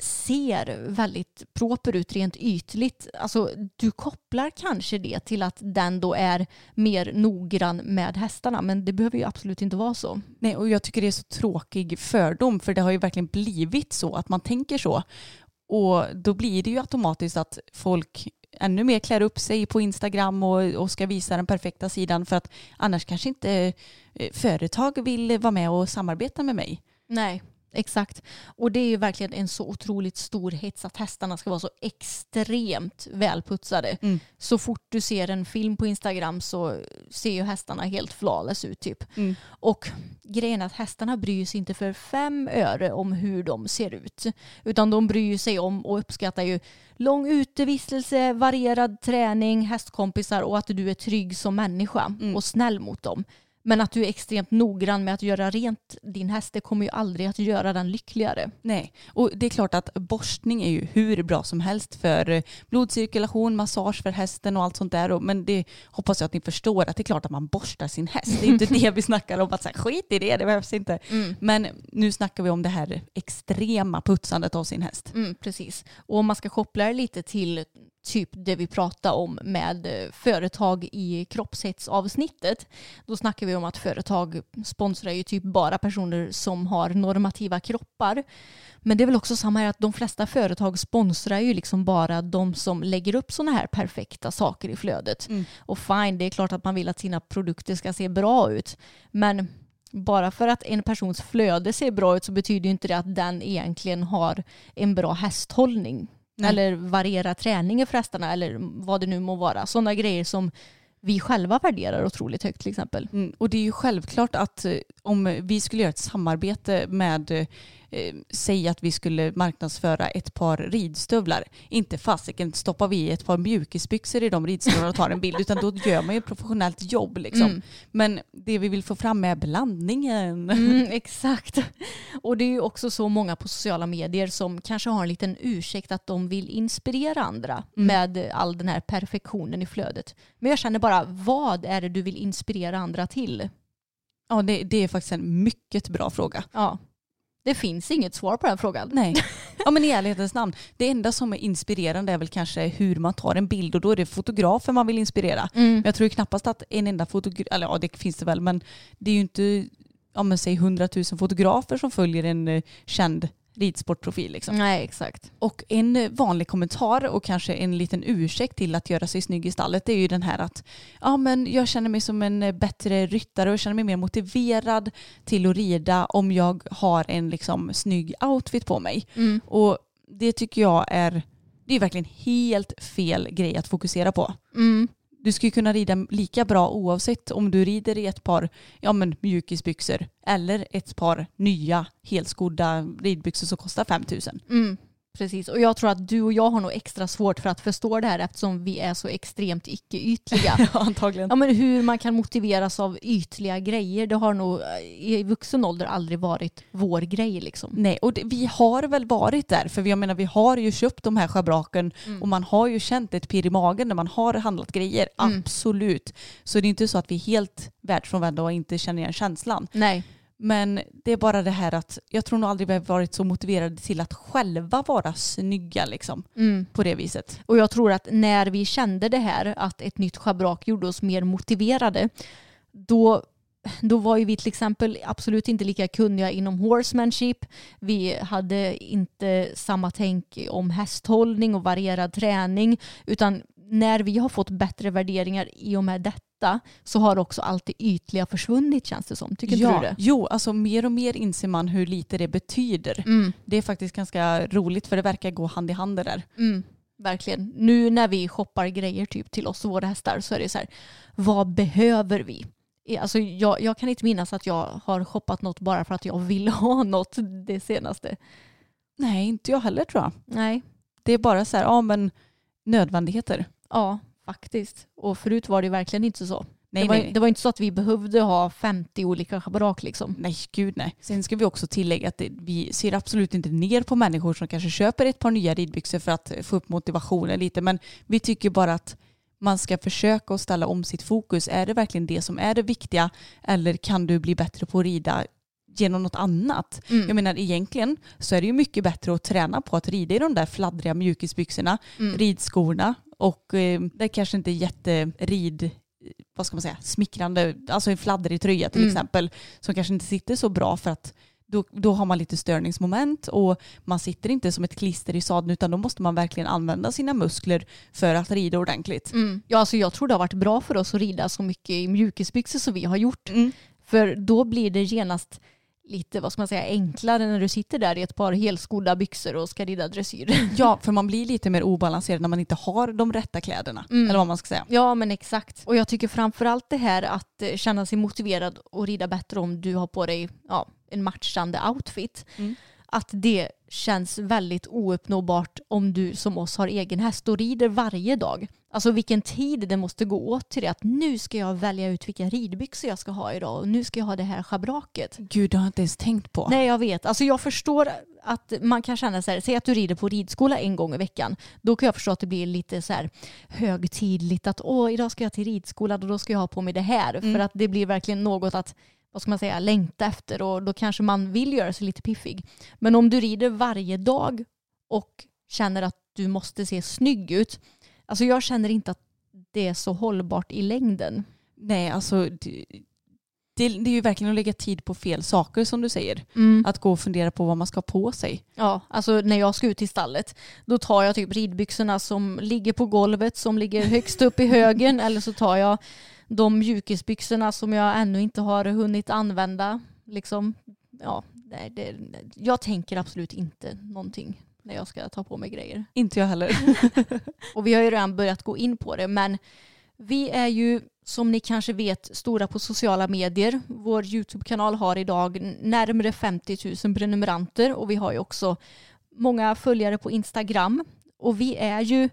ser väldigt proper ut rent ytligt, alltså du kopplar kanske det till att den då är mer noggrann med hästarna, men det behöver ju absolut inte vara så. Nej, och jag tycker det är så tråkig fördom för det har ju verkligen blivit så att man tänker så. Och då blir det ju automatiskt att folk ännu mer klär upp sig på Instagram och, och ska visa den perfekta sidan för att annars kanske inte eh, företag vill vara med och samarbeta med mig. Nej, exakt. Och det är ju verkligen en så otroligt stor hets att hästarna ska vara så extremt välputsade. Mm. Så fort du ser en film på Instagram så ser ju hästarna helt flawless ut typ. Mm. Och grejen är att hästarna bryr sig inte för fem öre om hur de ser ut. Utan de bryr sig om och uppskattar ju lång utevistelse, varierad träning, hästkompisar och att du är trygg som människa Mm. och snäll mot dem. Men att du är extremt noggrann med att göra rent din häst, det kommer ju aldrig att göra den lyckligare. Nej, och det är klart att borstning är ju hur bra som helst för eh, blodcirkulation, massage för hästen och allt sånt där. Men det hoppas jag att ni förstår att det är klart att man borstar sin häst. Det är inte det vi snackar om, att säga, skit i det, det behövs inte. Men nu snackar vi om det här extrema putsandet av sin häst. Mm, precis. Och om man ska koppla det lite till typ det vi pratade om med eh, företag i kroppshetsavsnittet. Då snackar vi om att företag sponsrar ju typ bara personer som har normativa kroppar. Men det är väl också samma här att de flesta företag sponsrar ju liksom bara de som lägger upp sådana här perfekta saker i flödet. Och fine, det är klart att man vill att sina produkter ska se bra ut. Men bara för att en persons flöde ser bra ut så betyder ju inte det att den egentligen har en bra hästhållning. Nej. Eller varierar träningen för hästarna eller vad det nu må vara. Sådana grejer som vi själva värderar otroligt högt till exempel. Mm, och det är ju självklart att eh, om vi skulle göra ett samarbete med, eh, säg att vi skulle marknadsföra ett par ridstövlar, inte fasiken stoppar vi ett par mjukisbyxor i de ridstövlarna och tar en bild, utan då gör man ju ett professionellt jobb. Liksom. Mm. Men det vi vill få fram är blandningen. Mm, exakt. Och det är ju också så många på sociala medier som kanske har en liten ursäkt att de vill inspirera andra med all den här perfektionen i flödet. Men jag känner bara, vad är det du vill inspirera andra till? Ja, det, det är faktiskt en mycket bra fråga. Ja. Det finns inget svar på den frågan. Nej. Ja men i ärlighetens namn. Det enda som är inspirerande är väl kanske hur man tar en bild och då är det fotografen man vill inspirera. Men jag tror knappast att en enda fotograf, eller ja det finns det väl men det är ju inte, ja men säg hundratusen fotografer som följer en eh, känd ridsportprofil liksom. Nej, exakt. Och en vanlig kommentar och kanske en liten ursäkt till att göra sig snygg i stallet det är ju den här att ja men jag känner mig som en bättre ryttare och känner mig mer motiverad till att rida om jag har en liksom snygg outfit på mig. Och det tycker jag är, det är verkligen helt fel grej att fokusera på. Mm. Du ska ju kunna rida lika bra oavsett om du rider i ett par ja, men mjukisbyxor eller ett par nya helskodda ridbyxor som kostar 5000. Mm. Precis, och jag tror att du och jag har nog extra svårt för att förstå det här eftersom vi är så extremt icke-ytliga. Antagligen. Ja, men hur man kan motiveras av ytliga grejer, det har nog eh, i vuxen ålder aldrig varit vår grej. Liksom. Nej, och det, vi har väl varit där, för jag menar vi har ju köpt de här schabraken och man har ju känt ett pirr i magen när man har handlat grejer, absolut. Så det är inte så att vi är helt världsfrånvända och inte känner igen känslan. Nej. Men det är bara det här att jag tror nog aldrig vi har varit så motiverade till att själva vara snygga liksom. På det viset. Och jag tror att när vi kände det här, att ett nytt schabrak gjorde oss mer motiverade, då då var ju vi till exempel absolut inte lika kunniga inom horsemanship. Vi hade inte samma tänk om hästhållning och varierad träning. Utan när vi har fått bättre värderingar i och med detta så har också allt det ytliga försvunnit känns det som. Tycker inte du det? Jo, alltså mer och mer inser man hur lite det betyder. Mm. Det är faktiskt ganska roligt för det verkar gå hand i hand det där. Mm, verkligen. Nu när vi shoppar grejer typ till oss och våra hästar så är det så här, vad behöver vi? Alltså jag, jag kan inte minnas att jag har shoppat något bara för att jag vill ha något det senaste. Nej, inte jag heller tror jag. Nej, Det är bara så här, ja men nödvändigheter. Ja faktiskt. Och förut var det verkligen inte så. Nej, det, var, nej, det var inte så att vi behövde ha 50 olika schabrak liksom. Nej, gud nej. Sen ska vi också tillägga att det, vi ser absolut inte ner på människor som kanske köper ett par nya ridbyxor för att få upp motivationen lite. Men vi tycker bara att man ska försöka att ställa om sitt fokus. Är det verkligen det som är det viktiga eller kan du bli bättre på att rida genom något annat? Jag menar egentligen så är det ju mycket bättre att träna på att rida i de där fladdriga mjukisbyxorna, ridskorna och eh, det kanske inte är jätterid vad ska man säga, smickrande, alltså en fladdrig tröja till exempel, som kanske inte sitter så bra för att då, då har man lite störningsmoment och man sitter inte som ett klister i sadeln utan då måste man verkligen använda sina muskler för att rida ordentligt. Ja, alltså jag tror det har varit bra för oss att rida så mycket i mjukisbyxor som vi har gjort. Mm. För då blir det genast lite, vad ska man säga, enklare när du sitter där i ett par helskodda byxor och ska rida dressyr. Ja, för man blir lite mer obalanserad när man inte har de rätta kläderna. Eller vad man ska säga. Ja men exakt. Och jag tycker framförallt det här att eh, känna sig motiverad och rida bättre om du har på dig ja, en matchande outfit. Att det känns väldigt ouppnåbart om du som oss har egen häst och rider varje dag. Alltså vilken tid det måste gå åt till det. Att nu ska jag välja ut vilka ridbyxor jag ska ha idag och nu ska jag ha det här schabraket. Gud, det har jag inte ens tänkt på. Nej jag vet. Alltså jag förstår att man kan känna så här, säg att du rider på ridskola en gång i veckan. Då kan jag förstå att det blir lite så här högtidligt att åh idag ska jag till ridskolan och då ska jag ha på mig det här. För att det blir verkligen något att vad ska man säga, längta efter och då kanske man vill göra sig lite piffig. Men om du rider varje dag och känner att du måste se snygg ut, Alltså jag känner inte att det är så hållbart i längden. Nej, alltså det, det, det är ju verkligen att lägga tid på fel saker som du säger. Mm. Att gå och fundera på vad man ska ha på sig. Ja, alltså när jag ska ut till stallet då tar jag typ ridbyxorna som ligger på golvet som ligger högst upp i högen eller så tar jag de mjukisbyxorna som jag ännu inte har hunnit använda. Liksom, ja, det, det, jag tänker absolut inte någonting när jag ska ta på mig grejer. Inte jag heller. Och vi har ju redan börjat gå in på det men vi är ju som ni kanske vet stora på sociala medier. Vår YouTube-kanal har idag närmare 50 000 prenumeranter och vi har ju också många följare på Instagram. Och vi är ju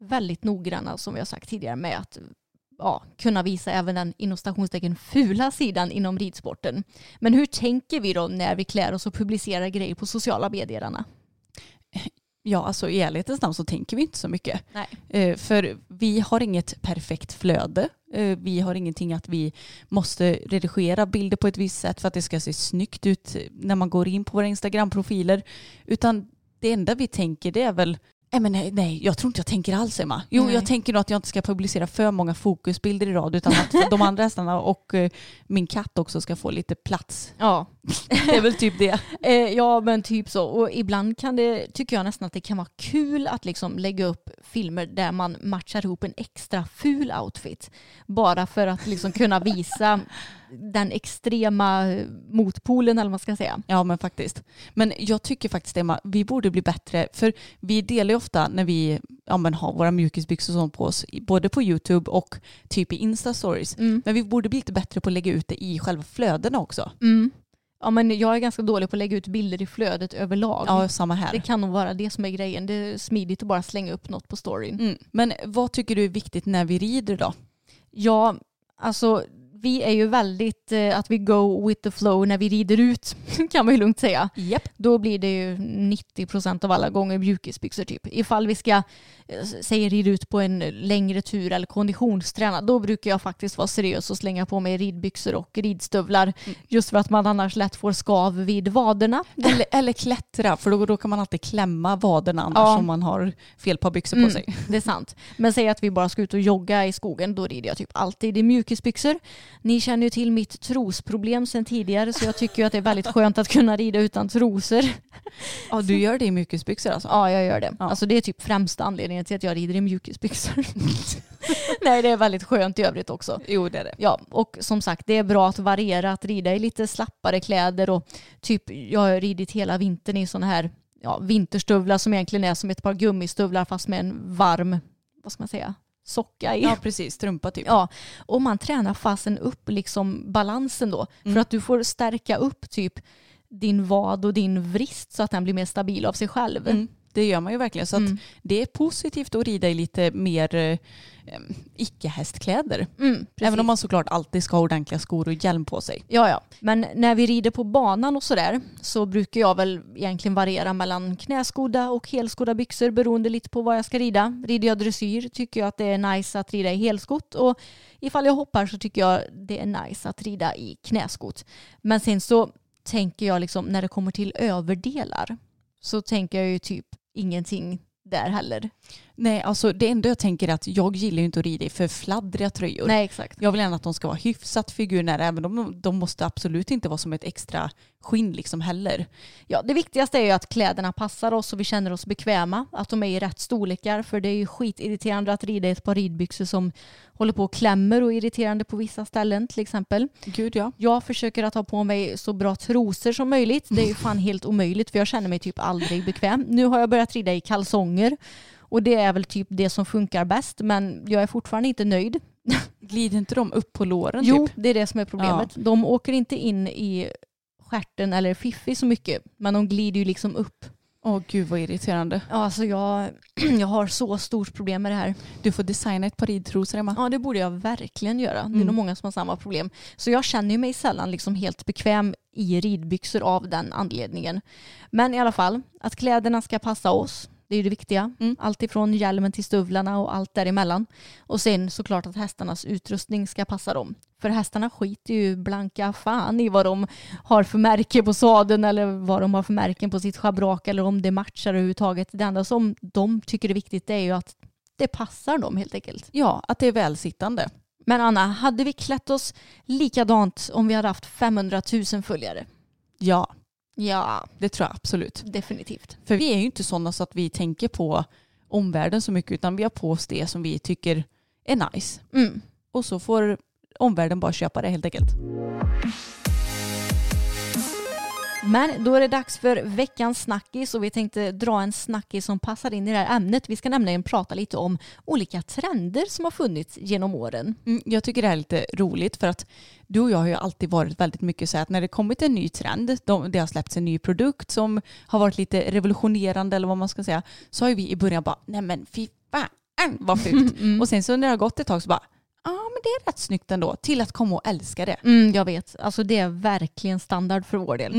väldigt noggranna som vi har sagt tidigare med att ja, kunna visa även den inom stationstecken fula sidan inom ridsporten. Men hur tänker vi då när vi klär oss och publicerar grejer på sociala medier, Anna? Ja, alltså i ärlighetens namn så tänker vi inte så mycket. Eh, för vi har inget perfekt flöde. Eh, vi har ingenting att vi måste redigera bilder på ett visst sätt för att det ska se snyggt ut när man går in på våra Instagram-profiler. Utan det enda vi tänker det är väl Nej, men nej, nej, jag tror inte jag tänker alls Emma. Jo, Nej. jag tänker nog att jag inte ska publicera för många fokusbilder i rad utan att de andra hästarna och eh, min katt också ska få lite plats. Ja, Det är väl typ det. Eh, ja men typ så. Och ibland kan det, tycker jag nästan att det kan vara kul att liksom lägga upp filmer där man matchar ihop en extra ful outfit. Bara för att liksom kunna visa den extrema motpolen eller vad man ska säga. Ja men faktiskt. Men jag tycker faktiskt Emma, vi borde bli bättre för vi delar ju ofta när vi ja, men har våra mjukisbyxor och sånt på oss, både på YouTube och typ i Insta-stories. Mm. Men vi borde bli lite bättre på att lägga ut det i själva flödena också. Mm. Ja men jag är ganska dålig på att lägga ut bilder i flödet överlag. Ja, samma här. Det kan nog vara det som är grejen. Det är smidigt att bara slänga upp något på storyn. Mm. Men vad tycker du är viktigt när vi rider då? Ja, alltså vi är ju väldigt eh, att vi go with the flow när vi rider ut kan man ju lugnt säga. Japp. Då blir det ju 90% av alla gånger mjukisbyxor typ. Ifall vi ska, eh, säga rida ut på en längre tur eller konditionsträna, då brukar jag faktiskt vara seriös och slänga på mig ridbyxor och ridstövlar. Just för att man annars lätt får skav vid vaderna. Eller, eller klättra, för då, då kan man alltid klämma vaderna annars Ja. om man har fel par byxor på Mm, sig. Det är sant. Men säg att vi bara ska ut och jogga i skogen, då rider jag typ alltid i mjukisbyxor. Ni känner ju till mitt trosproblem sedan tidigare så jag tycker ju att det är väldigt skönt att kunna rida utan trosor. Ja, du gör det i mjukisbyxor alltså? Ja, jag gör det. Ja. Alltså det är typ främsta anledningen till att jag rider i mjukisbyxor. Nej, det är väldigt skönt i övrigt också. Jo, det är det. Ja, och som sagt det är bra att variera, att rida i lite slappare kläder och typ jag har ridit hela vintern i sådana här ja, vinterstövlar som egentligen är som ett par gummistövlar fast med en varm, vad ska man säga, socka i. Ja, precis. Strumpa typ. Ja, och man tränar fasen upp liksom balansen då. Mm. För att du får stärka upp typ din vad och din vrist så att den blir mer stabil av sig själv. Mm, det gör man ju verkligen. Så Mm. det är positivt att rida i lite mer eh, icke-hästkläder. Mm, Även om man såklart alltid ska ha ordentliga skor och hjälm på sig. Ja, ja. Men när vi rider på banan och sådär så brukar jag väl egentligen variera mellan knäskodda och helskodda byxor beroende lite på vad jag ska rida. Rider jag dressyr tycker jag att det är nice att rida i helskott och ifall jag hoppar så tycker jag det är nice att rida i knäskott. Men sen så tänker jag liksom när det kommer till överdelar så tänker jag ju typ ingenting där heller. Nej, alltså det enda jag tänker är att jag gillar ju inte att rida i för fladdriga tröjor. Nej, exakt. Jag vill gärna att de ska vara hyfsat figurnära, även om de, de måste absolut inte vara som ett extra skinn liksom heller. Ja, det viktigaste är ju att kläderna passar oss och vi känner oss bekväma. Att de är i rätt storlekar. För det är ju skitirriterande att rida i ett par ridbyxor som håller på och klämmer och är irriterande på vissa ställen till exempel. Gud ja. Jag försöker att ha på mig så bra trosor som möjligt. Det är ju fan helt omöjligt för jag känner mig typ aldrig bekväm. Nu har jag börjat rida i kalsonger och det är väl typ det som funkar bäst men jag är fortfarande inte nöjd. Glider inte de upp på låren Jo, typ? det är det som är problemet. De åker inte in i stjärten eller fiffi så mycket men de glider ju liksom upp. Åh gud vad irriterande. Ja, alltså jag, jag har så stort problem med det här. Du får designa ett par ridtrosor Emma. Ja, det borde jag verkligen göra. Det är Mm. nog många som har samma problem. Så jag känner mig sällan liksom helt bekväm i ridbyxor av den anledningen. Men i alla fall, att kläderna ska passa oss. Det är ju det viktiga. Mm. Allt ifrån hjälmen till stövlarna och allt däremellan. Och sen såklart att hästarnas utrustning ska passa dem. För hästarna skiter ju blanka fan i vad de har för märke på sadeln eller vad de har för märken på sitt schabrak eller om det matchar överhuvudtaget. Det enda som de tycker är viktigt är ju att det passar dem helt enkelt. Ja, att det är välsittande. Men Anna, hade vi klätt oss likadant om vi hade haft 500 000 följare? Ja, Ja, det tror jag absolut. definitivt. För vi är ju inte sådana så att vi tänker på omvärlden så mycket utan vi har på oss det som vi tycker är nice. Mm. Och så får omvärlden bara köpa det helt enkelt. Men då är det dags för veckans snackis och vi tänkte dra en snackis som passar in i det här ämnet. Vi ska nämligen prata lite om olika trender som har funnits genom åren. Mm, jag tycker det här är lite roligt för att du och jag har ju alltid varit väldigt mycket så att när det kommit en ny trend, de, det har släppts en ny produkt som har varit lite revolutionerande eller vad man ska säga, så har ju vi i början bara, nej men fy fan vad fult. Och sen så när det har gått ett tag så bara, ja men det är rätt snyggt ändå, till att komma och älska det. Mm, jag vet, alltså det är verkligen standard för vår del.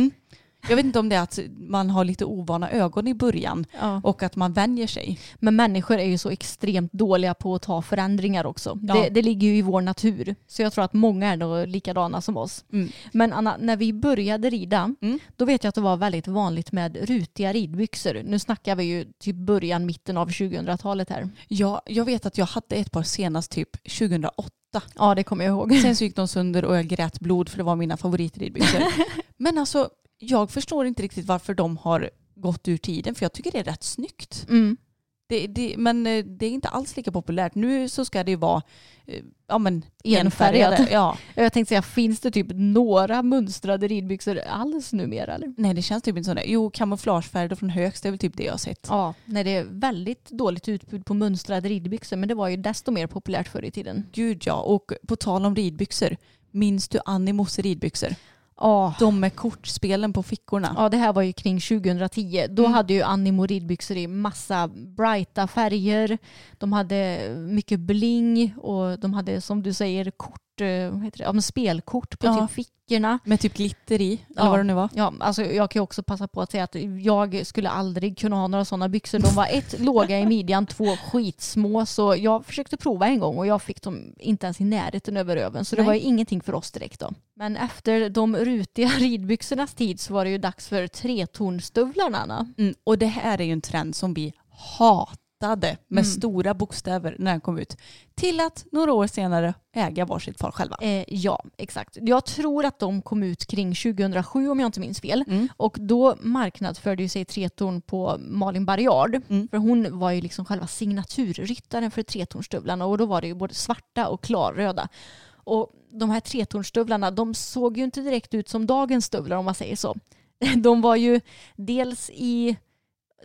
Jag vet inte om det är att man har lite ovana ögon i början Ja. och att man vänjer sig. Men människor är ju så extremt dåliga på att ta förändringar också. Ja. Det, det ligger ju i vår natur. Så jag tror att många är nog likadana som oss. Mm. Men Anna, när vi började rida, Mm. då vet jag att det var väldigt vanligt med rutiga ridbyxor. Nu snackar vi ju typ början, mitten av 2000-talet här. Ja, jag vet att jag hade ett par senast typ 2008. Ja, det kommer jag ihåg. Sen så gick de sönder och jag grät blod för det var mina favoritridbyxor. Men alltså, jag förstår inte riktigt varför de har gått ur tiden för jag tycker det är rätt snyggt. Mm. Det, det, men eh, det är inte alls lika populärt. Nu så ska det ju vara eh, ja, men, Enfärgade. Ja. Jag tänkte säga, finns det typ några mönstrade ridbyxor alls numera? Eller? Nej det känns typ inte så. Jo, kamouflagefärger från högst det är väl typ det jag har sett. Ja, nej, det är väldigt dåligt utbud på mönstrade ridbyxor men det var ju desto mer populärt förr i tiden. Gud ja, och på tal om ridbyxor. Minns du Animos ridbyxor? Ja, De med kortspelen på fickorna. Ja, det här var ju kring 2010. Då Mm. hade ju Annimo ridbyxor i massa brighta färger. De hade mycket bling och de hade som du säger kort, vad heter det? Ja, spelkort på Ja. typ fickorna. Med typ glitter i, eller Ja. vad det nu var. Ja, alltså jag kan ju också passa på att säga att jag skulle aldrig kunna ha några sådana byxor. De var ett, låga i midjan, två skitsmå. Så jag försökte prova en gång och jag fick dem inte ens i närheten över röven. Så det Nej. var ju ingenting för oss direkt då. Men efter de rutiga ridbyxornas tid så var det ju dags för tretornstövlarna. Mm, och det här är ju en trend som vi hatade med Mm. stora bokstäver när den kom ut. Till att några år senare äga varsitt par själva. Eh, ja, exakt. Jag tror att de kom ut kring 2007 om jag inte minns fel. Mm. Och då marknadsförde ju sig Tretorn på Malin Barriard. Mm. För hon var ju liksom själva signaturryttaren för Tretornstövlarna och då var det ju både svarta och klarröda. Och de här Tretornstövlarna de såg ju inte direkt ut som dagens stövlar om man säger så. De var ju dels i,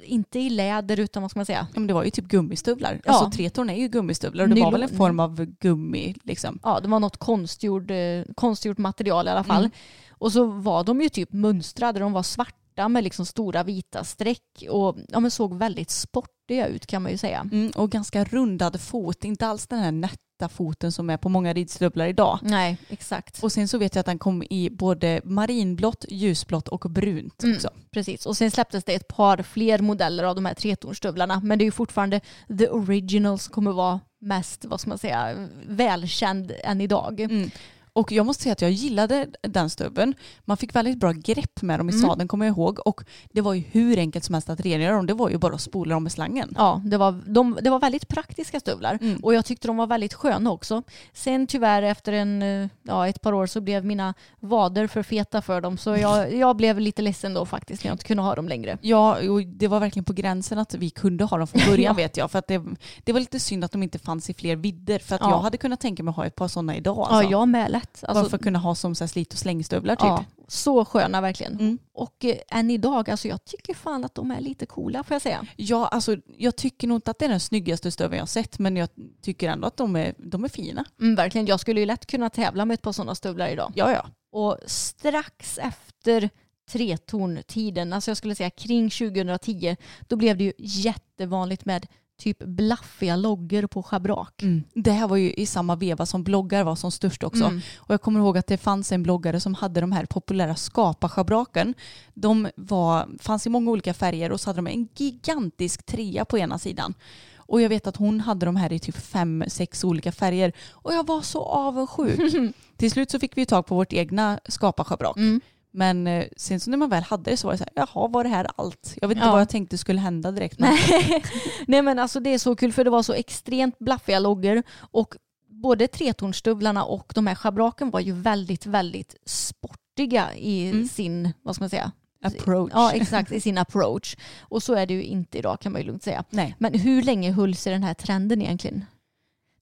inte i läder utan vad ska man säga? Ja, men det var ju typ gummistövlar. Ja. Alltså tretorn är ju gummistövlar och det var väl en Nylon. form av gummi liksom. Ja, det var något konstgjord, eh, konstgjort material i alla fall. Mm. Och så var de ju typ mönstrade, de var svarta med liksom stora vita streck och ja, men såg väldigt sportiga ut kan man ju säga. Mm, och ganska rundad fot, inte alls den här nätta foten som är på många ridstövlar idag. Nej, exakt. Och sen så vet jag att den kom i både marinblått, ljusblått och brunt Mm. också. Precis, och sen släpptes det ett par fler modeller av de här tretornstövlarna. Men det är ju fortfarande the original som kommer vara mest, vad ska man säga, välkänd än idag. Mm. Och jag måste säga att jag gillade den stubben. Man fick väldigt bra grepp med dem i Mm. sadeln kommer jag ihåg. Och det var ju hur enkelt som helst att rengöra dem. Det var ju bara att spola dem med slangen. Ja, det var, de, det var väldigt praktiska stövlar Mm. och jag tyckte de var väldigt sköna också. Sen tyvärr efter en, eh, ja, ett par år så blev mina vader för feta för dem så jag, jag blev lite ledsen då faktiskt när jag inte kunde ha dem längre. Ja, och det var verkligen på gränsen att vi kunde ha dem från början Ja. vet jag. För att det, det var lite synd att de inte fanns i fler vidder. För att Ja. jag hade kunnat tänka mig att ha ett par sådana idag. Ja, Alltså. jag med lätt. Bara för Alltså, att kunna ha som så här slit och slängstövlar typ. ja, så sköna verkligen. Mm. Och eh, än idag, alltså jag tycker fan att de är lite coola får jag säga. Ja, alltså jag tycker nog inte att det är den snyggaste stöveln jag har sett. Men jag tycker ändå att de är, de är fina. Mm, verkligen, jag skulle ju lätt kunna tävla med ett par sådana stövlar idag. Ja, ja. Och strax efter tretorntiden, alltså jag skulle säga kring 2010, då blev det ju jättevanligt med typ blaffiga loggor på schabrak. Mm. Det här var ju i samma veva som bloggar var som störst också. Mm. Och jag kommer ihåg att det fanns en bloggare som hade de här populära skapa-schabraken. De var, fanns i många olika färger och så hade de en gigantisk trea på ena sidan. Och jag vet att hon hade de här i typ fem, sex olika färger. Och jag var så avundsjuk. Till slut så fick vi tag på vårt egna skapa-schabrak. Mm. Men eh, sen så när man väl hade det så var det så här, jaha var det här allt? Jag vet inte Ja. vad jag tänkte skulle hända direkt. Men Nej. Nej men alltså det är så kul för det var så extremt blaffiga loggor och både tretornstövlarna och de här schabraken var ju väldigt, väldigt sportiga i Mm. sin, vad ska man säga? approach. Ja exakt, i sin approach. Och så är det ju inte idag kan man ju lugnt säga. Nej. Men hur länge höll sig den här trenden egentligen?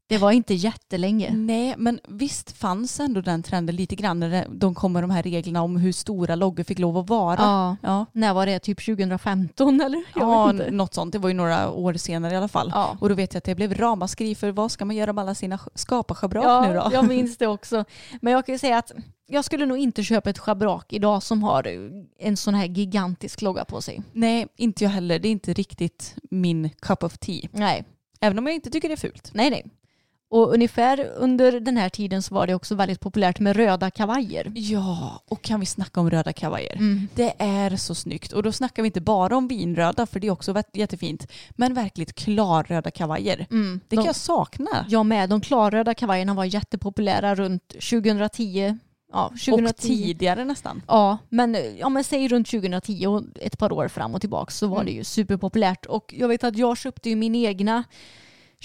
Det var inte jättelänge. Nej, men visst fanns ändå den trenden lite grann när de kom med de här reglerna om hur stora loggor fick lov att vara. Ja. Ja, När var det? Typ 2015 eller? Jag ja något sånt. Det var ju några år senare i alla fall. Ja. Och då vet jag att det blev ramaskri för vad ska man göra med alla sina sk- skaparschabrak nu då? Ja, jag minns det också. Men jag kan ju säga att jag skulle nog inte köpa ett schabrak idag som har en sån här gigantisk logga på sig. Nej, inte jag heller. Det är inte riktigt min cup of tea. Nej, Även om jag inte tycker det är fult. nej, nej. Och ungefär under den här tiden så var det också väldigt populärt med röda kavajer. Ja, och kan vi snacka om röda kavajer? Mm. Det är så snyggt. Och då snackar vi inte bara om vinröda, för det är också jättefint. Men verkligt klarröda kavajer. Mm. Det kan de, jag sakna. jag med. De klarröda kavajerna var jättepopulära runt 2010. Ja, 2010. Och tidigare nästan. Ja, men, ja, men säg runt 2010 och ett par år fram och tillbaka så var Mm. det ju superpopulärt. Och jag vet att jag köpte ju min egna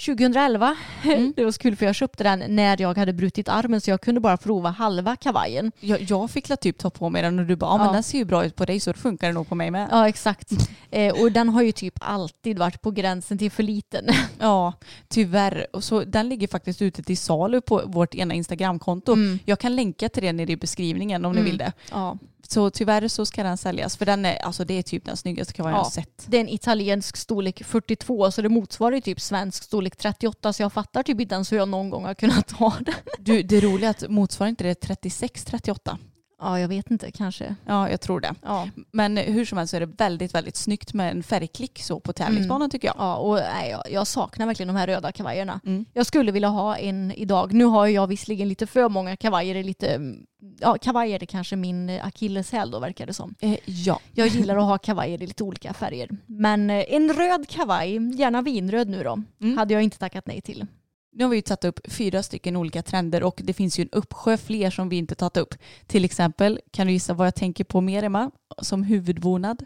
2011. Mm. Det var så kul för jag köpte den när jag hade brutit armen så jag kunde bara prova halva kavajen. Jag, jag fick la typ ta på mig den och du bara, ja men den ser ju bra ut på dig så det funkar det nog på mig med. Ja exakt. Eh, och den har ju typ alltid varit på gränsen till för liten. Ja, tyvärr. Och så, den ligger faktiskt ute till salu på vårt ena Instagramkonto. Mm. Jag kan länka till det nere i beskrivningen om ni Mm. vill det. Ja. Så tyvärr så ska den säljas för den är, alltså det är typ den snyggaste kavajen jag Ja. har sett. Det är en italiensk storlek 42 så det motsvarar ju typ svensk storlek 38 så jag fattar typ inte ens hur jag någon gång har kunnat ha den. Du, det roliga är att motsvarar inte det 36-38? Ja jag vet inte kanske. Ja, jag tror det. Ja. Men hur som helst så är det väldigt, väldigt snyggt med en färgklick så på tävlingsbanan tycker jag. Ja, och nej, jag, jag saknar verkligen de här röda kavajerna. Mm. Jag skulle vilja ha en idag. Nu har jag visserligen lite för många kavajer. Lite, mm, ja, kavajer är kanske min akilleshäl då verkar det som. Eh, ja. Jag gillar att ha kavajer i lite olika färger. Men eh, en röd kavaj, gärna vinröd nu då, Mm. hade jag inte tackat nej till. Nu har vi ju tagit upp fyra stycken olika trender och det finns ju en uppsjö fler som vi inte tagit upp. Till exempel, kan du gissa vad jag tänker på mer Emma? Som huvudbonad?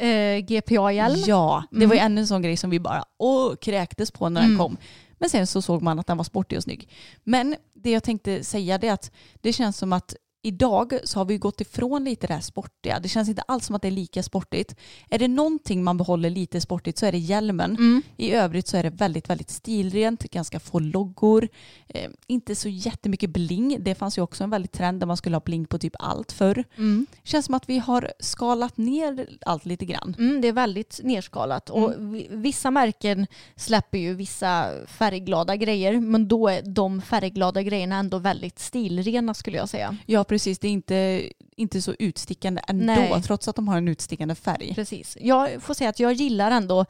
Eh, GPA-hjälm. Ja, det Mm. var ju ännu en sån grej som vi bara åh, kräktes på när den Mm. kom. Men sen så såg man att den var sportig och snygg. Men det jag tänkte säga det är att det känns som att idag så har vi gått ifrån lite det här sportiga. Det känns inte alls som att det är lika sportigt. Är det någonting man behåller lite sportigt så är det hjälmen. Mm. I övrigt så är det väldigt, väldigt stilrent, ganska få loggor, eh, inte så jättemycket bling. Det fanns ju också en väldigt trend där man skulle ha bling på typ allt förr. Mm. Känns som att vi har skalat ner allt lite grann. Mm, det är väldigt nerskalat. Och vi- vissa märken släpper ju vissa färgglada grejer. Men då är de färgglada grejerna ändå väldigt stilrena skulle jag säga. Ja precis, det är inte, inte så utstickande ändå Nej. trots att de har en utstickande färg. Precis. Jag får säga att jag gillar ändå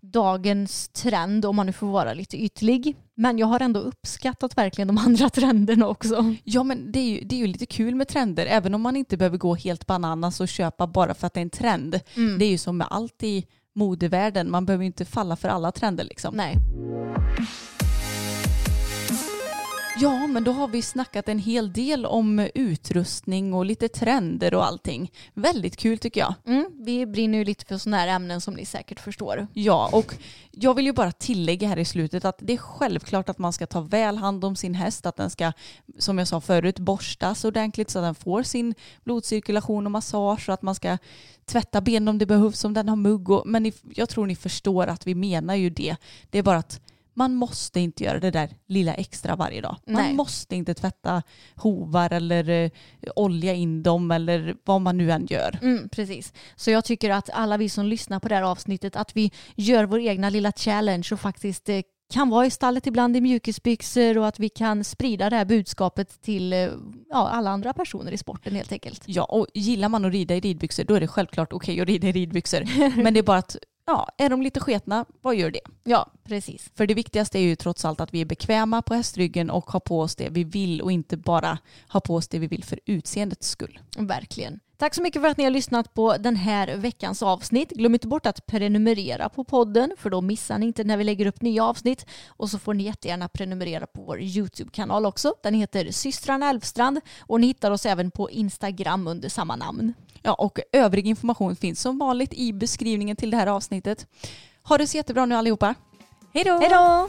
dagens trend om man nu får vara lite ytlig. Men jag har ändå uppskattat verkligen de andra trenderna också. Ja men det är, ju, det är ju lite kul med trender även om man inte behöver gå helt bananas och köpa bara för att det är en trend. Mm. Det är ju som med allt i modevärlden, man behöver inte falla för alla trender liksom. Nej. Ja, men då har vi snackat en hel del om utrustning och lite trender och allting. Väldigt kul tycker jag. Mm, vi brinner ju lite för sådana här ämnen som ni säkert förstår. Ja, och jag vill ju bara tillägga här i slutet att det är självklart att man ska ta väl hand om sin häst, att den ska, som jag sa förut, borstas ordentligt så att den får sin blodcirkulation och massage och att man ska tvätta benen om det behövs, om den har mugg. Och, men ni, jag tror ni förstår att vi menar ju det. Det är bara att man måste inte göra det där lilla extra varje dag. Man Nej. måste inte tvätta hovar eller eh, olja in dem eller vad man nu än gör. Mm, precis. Så jag tycker att alla vi som lyssnar på det här avsnittet att vi gör vår egna lilla challenge och faktiskt eh, kan vara i stallet ibland i mjukisbyxor och att vi kan sprida det här budskapet till eh, ja, alla andra personer i sporten helt enkelt. Ja, och gillar man att rida i ridbyxor då är det självklart okej att rida i ridbyxor. Men det är bara att, ja, är de lite sketna, vad gör det? Ja, precis. För det viktigaste är ju trots allt att vi är bekväma på hästryggen och har på oss det vi vill och inte bara ha på oss det vi vill för utseendets skull. Verkligen. Tack så mycket för att ni har lyssnat på den här veckans avsnitt. Glöm inte bort att prenumerera på podden för då missar ni inte när vi lägger upp nya avsnitt. Och så får ni jättegärna prenumerera på vår YouTube-kanal också. Den heter systrarna Elfstrand och ni hittar oss även på Instagram under samma namn. Ja, och övrig information finns som vanligt i beskrivningen till det här avsnittet. Ha det så jättebra nu allihopa. Hej då! Hej då!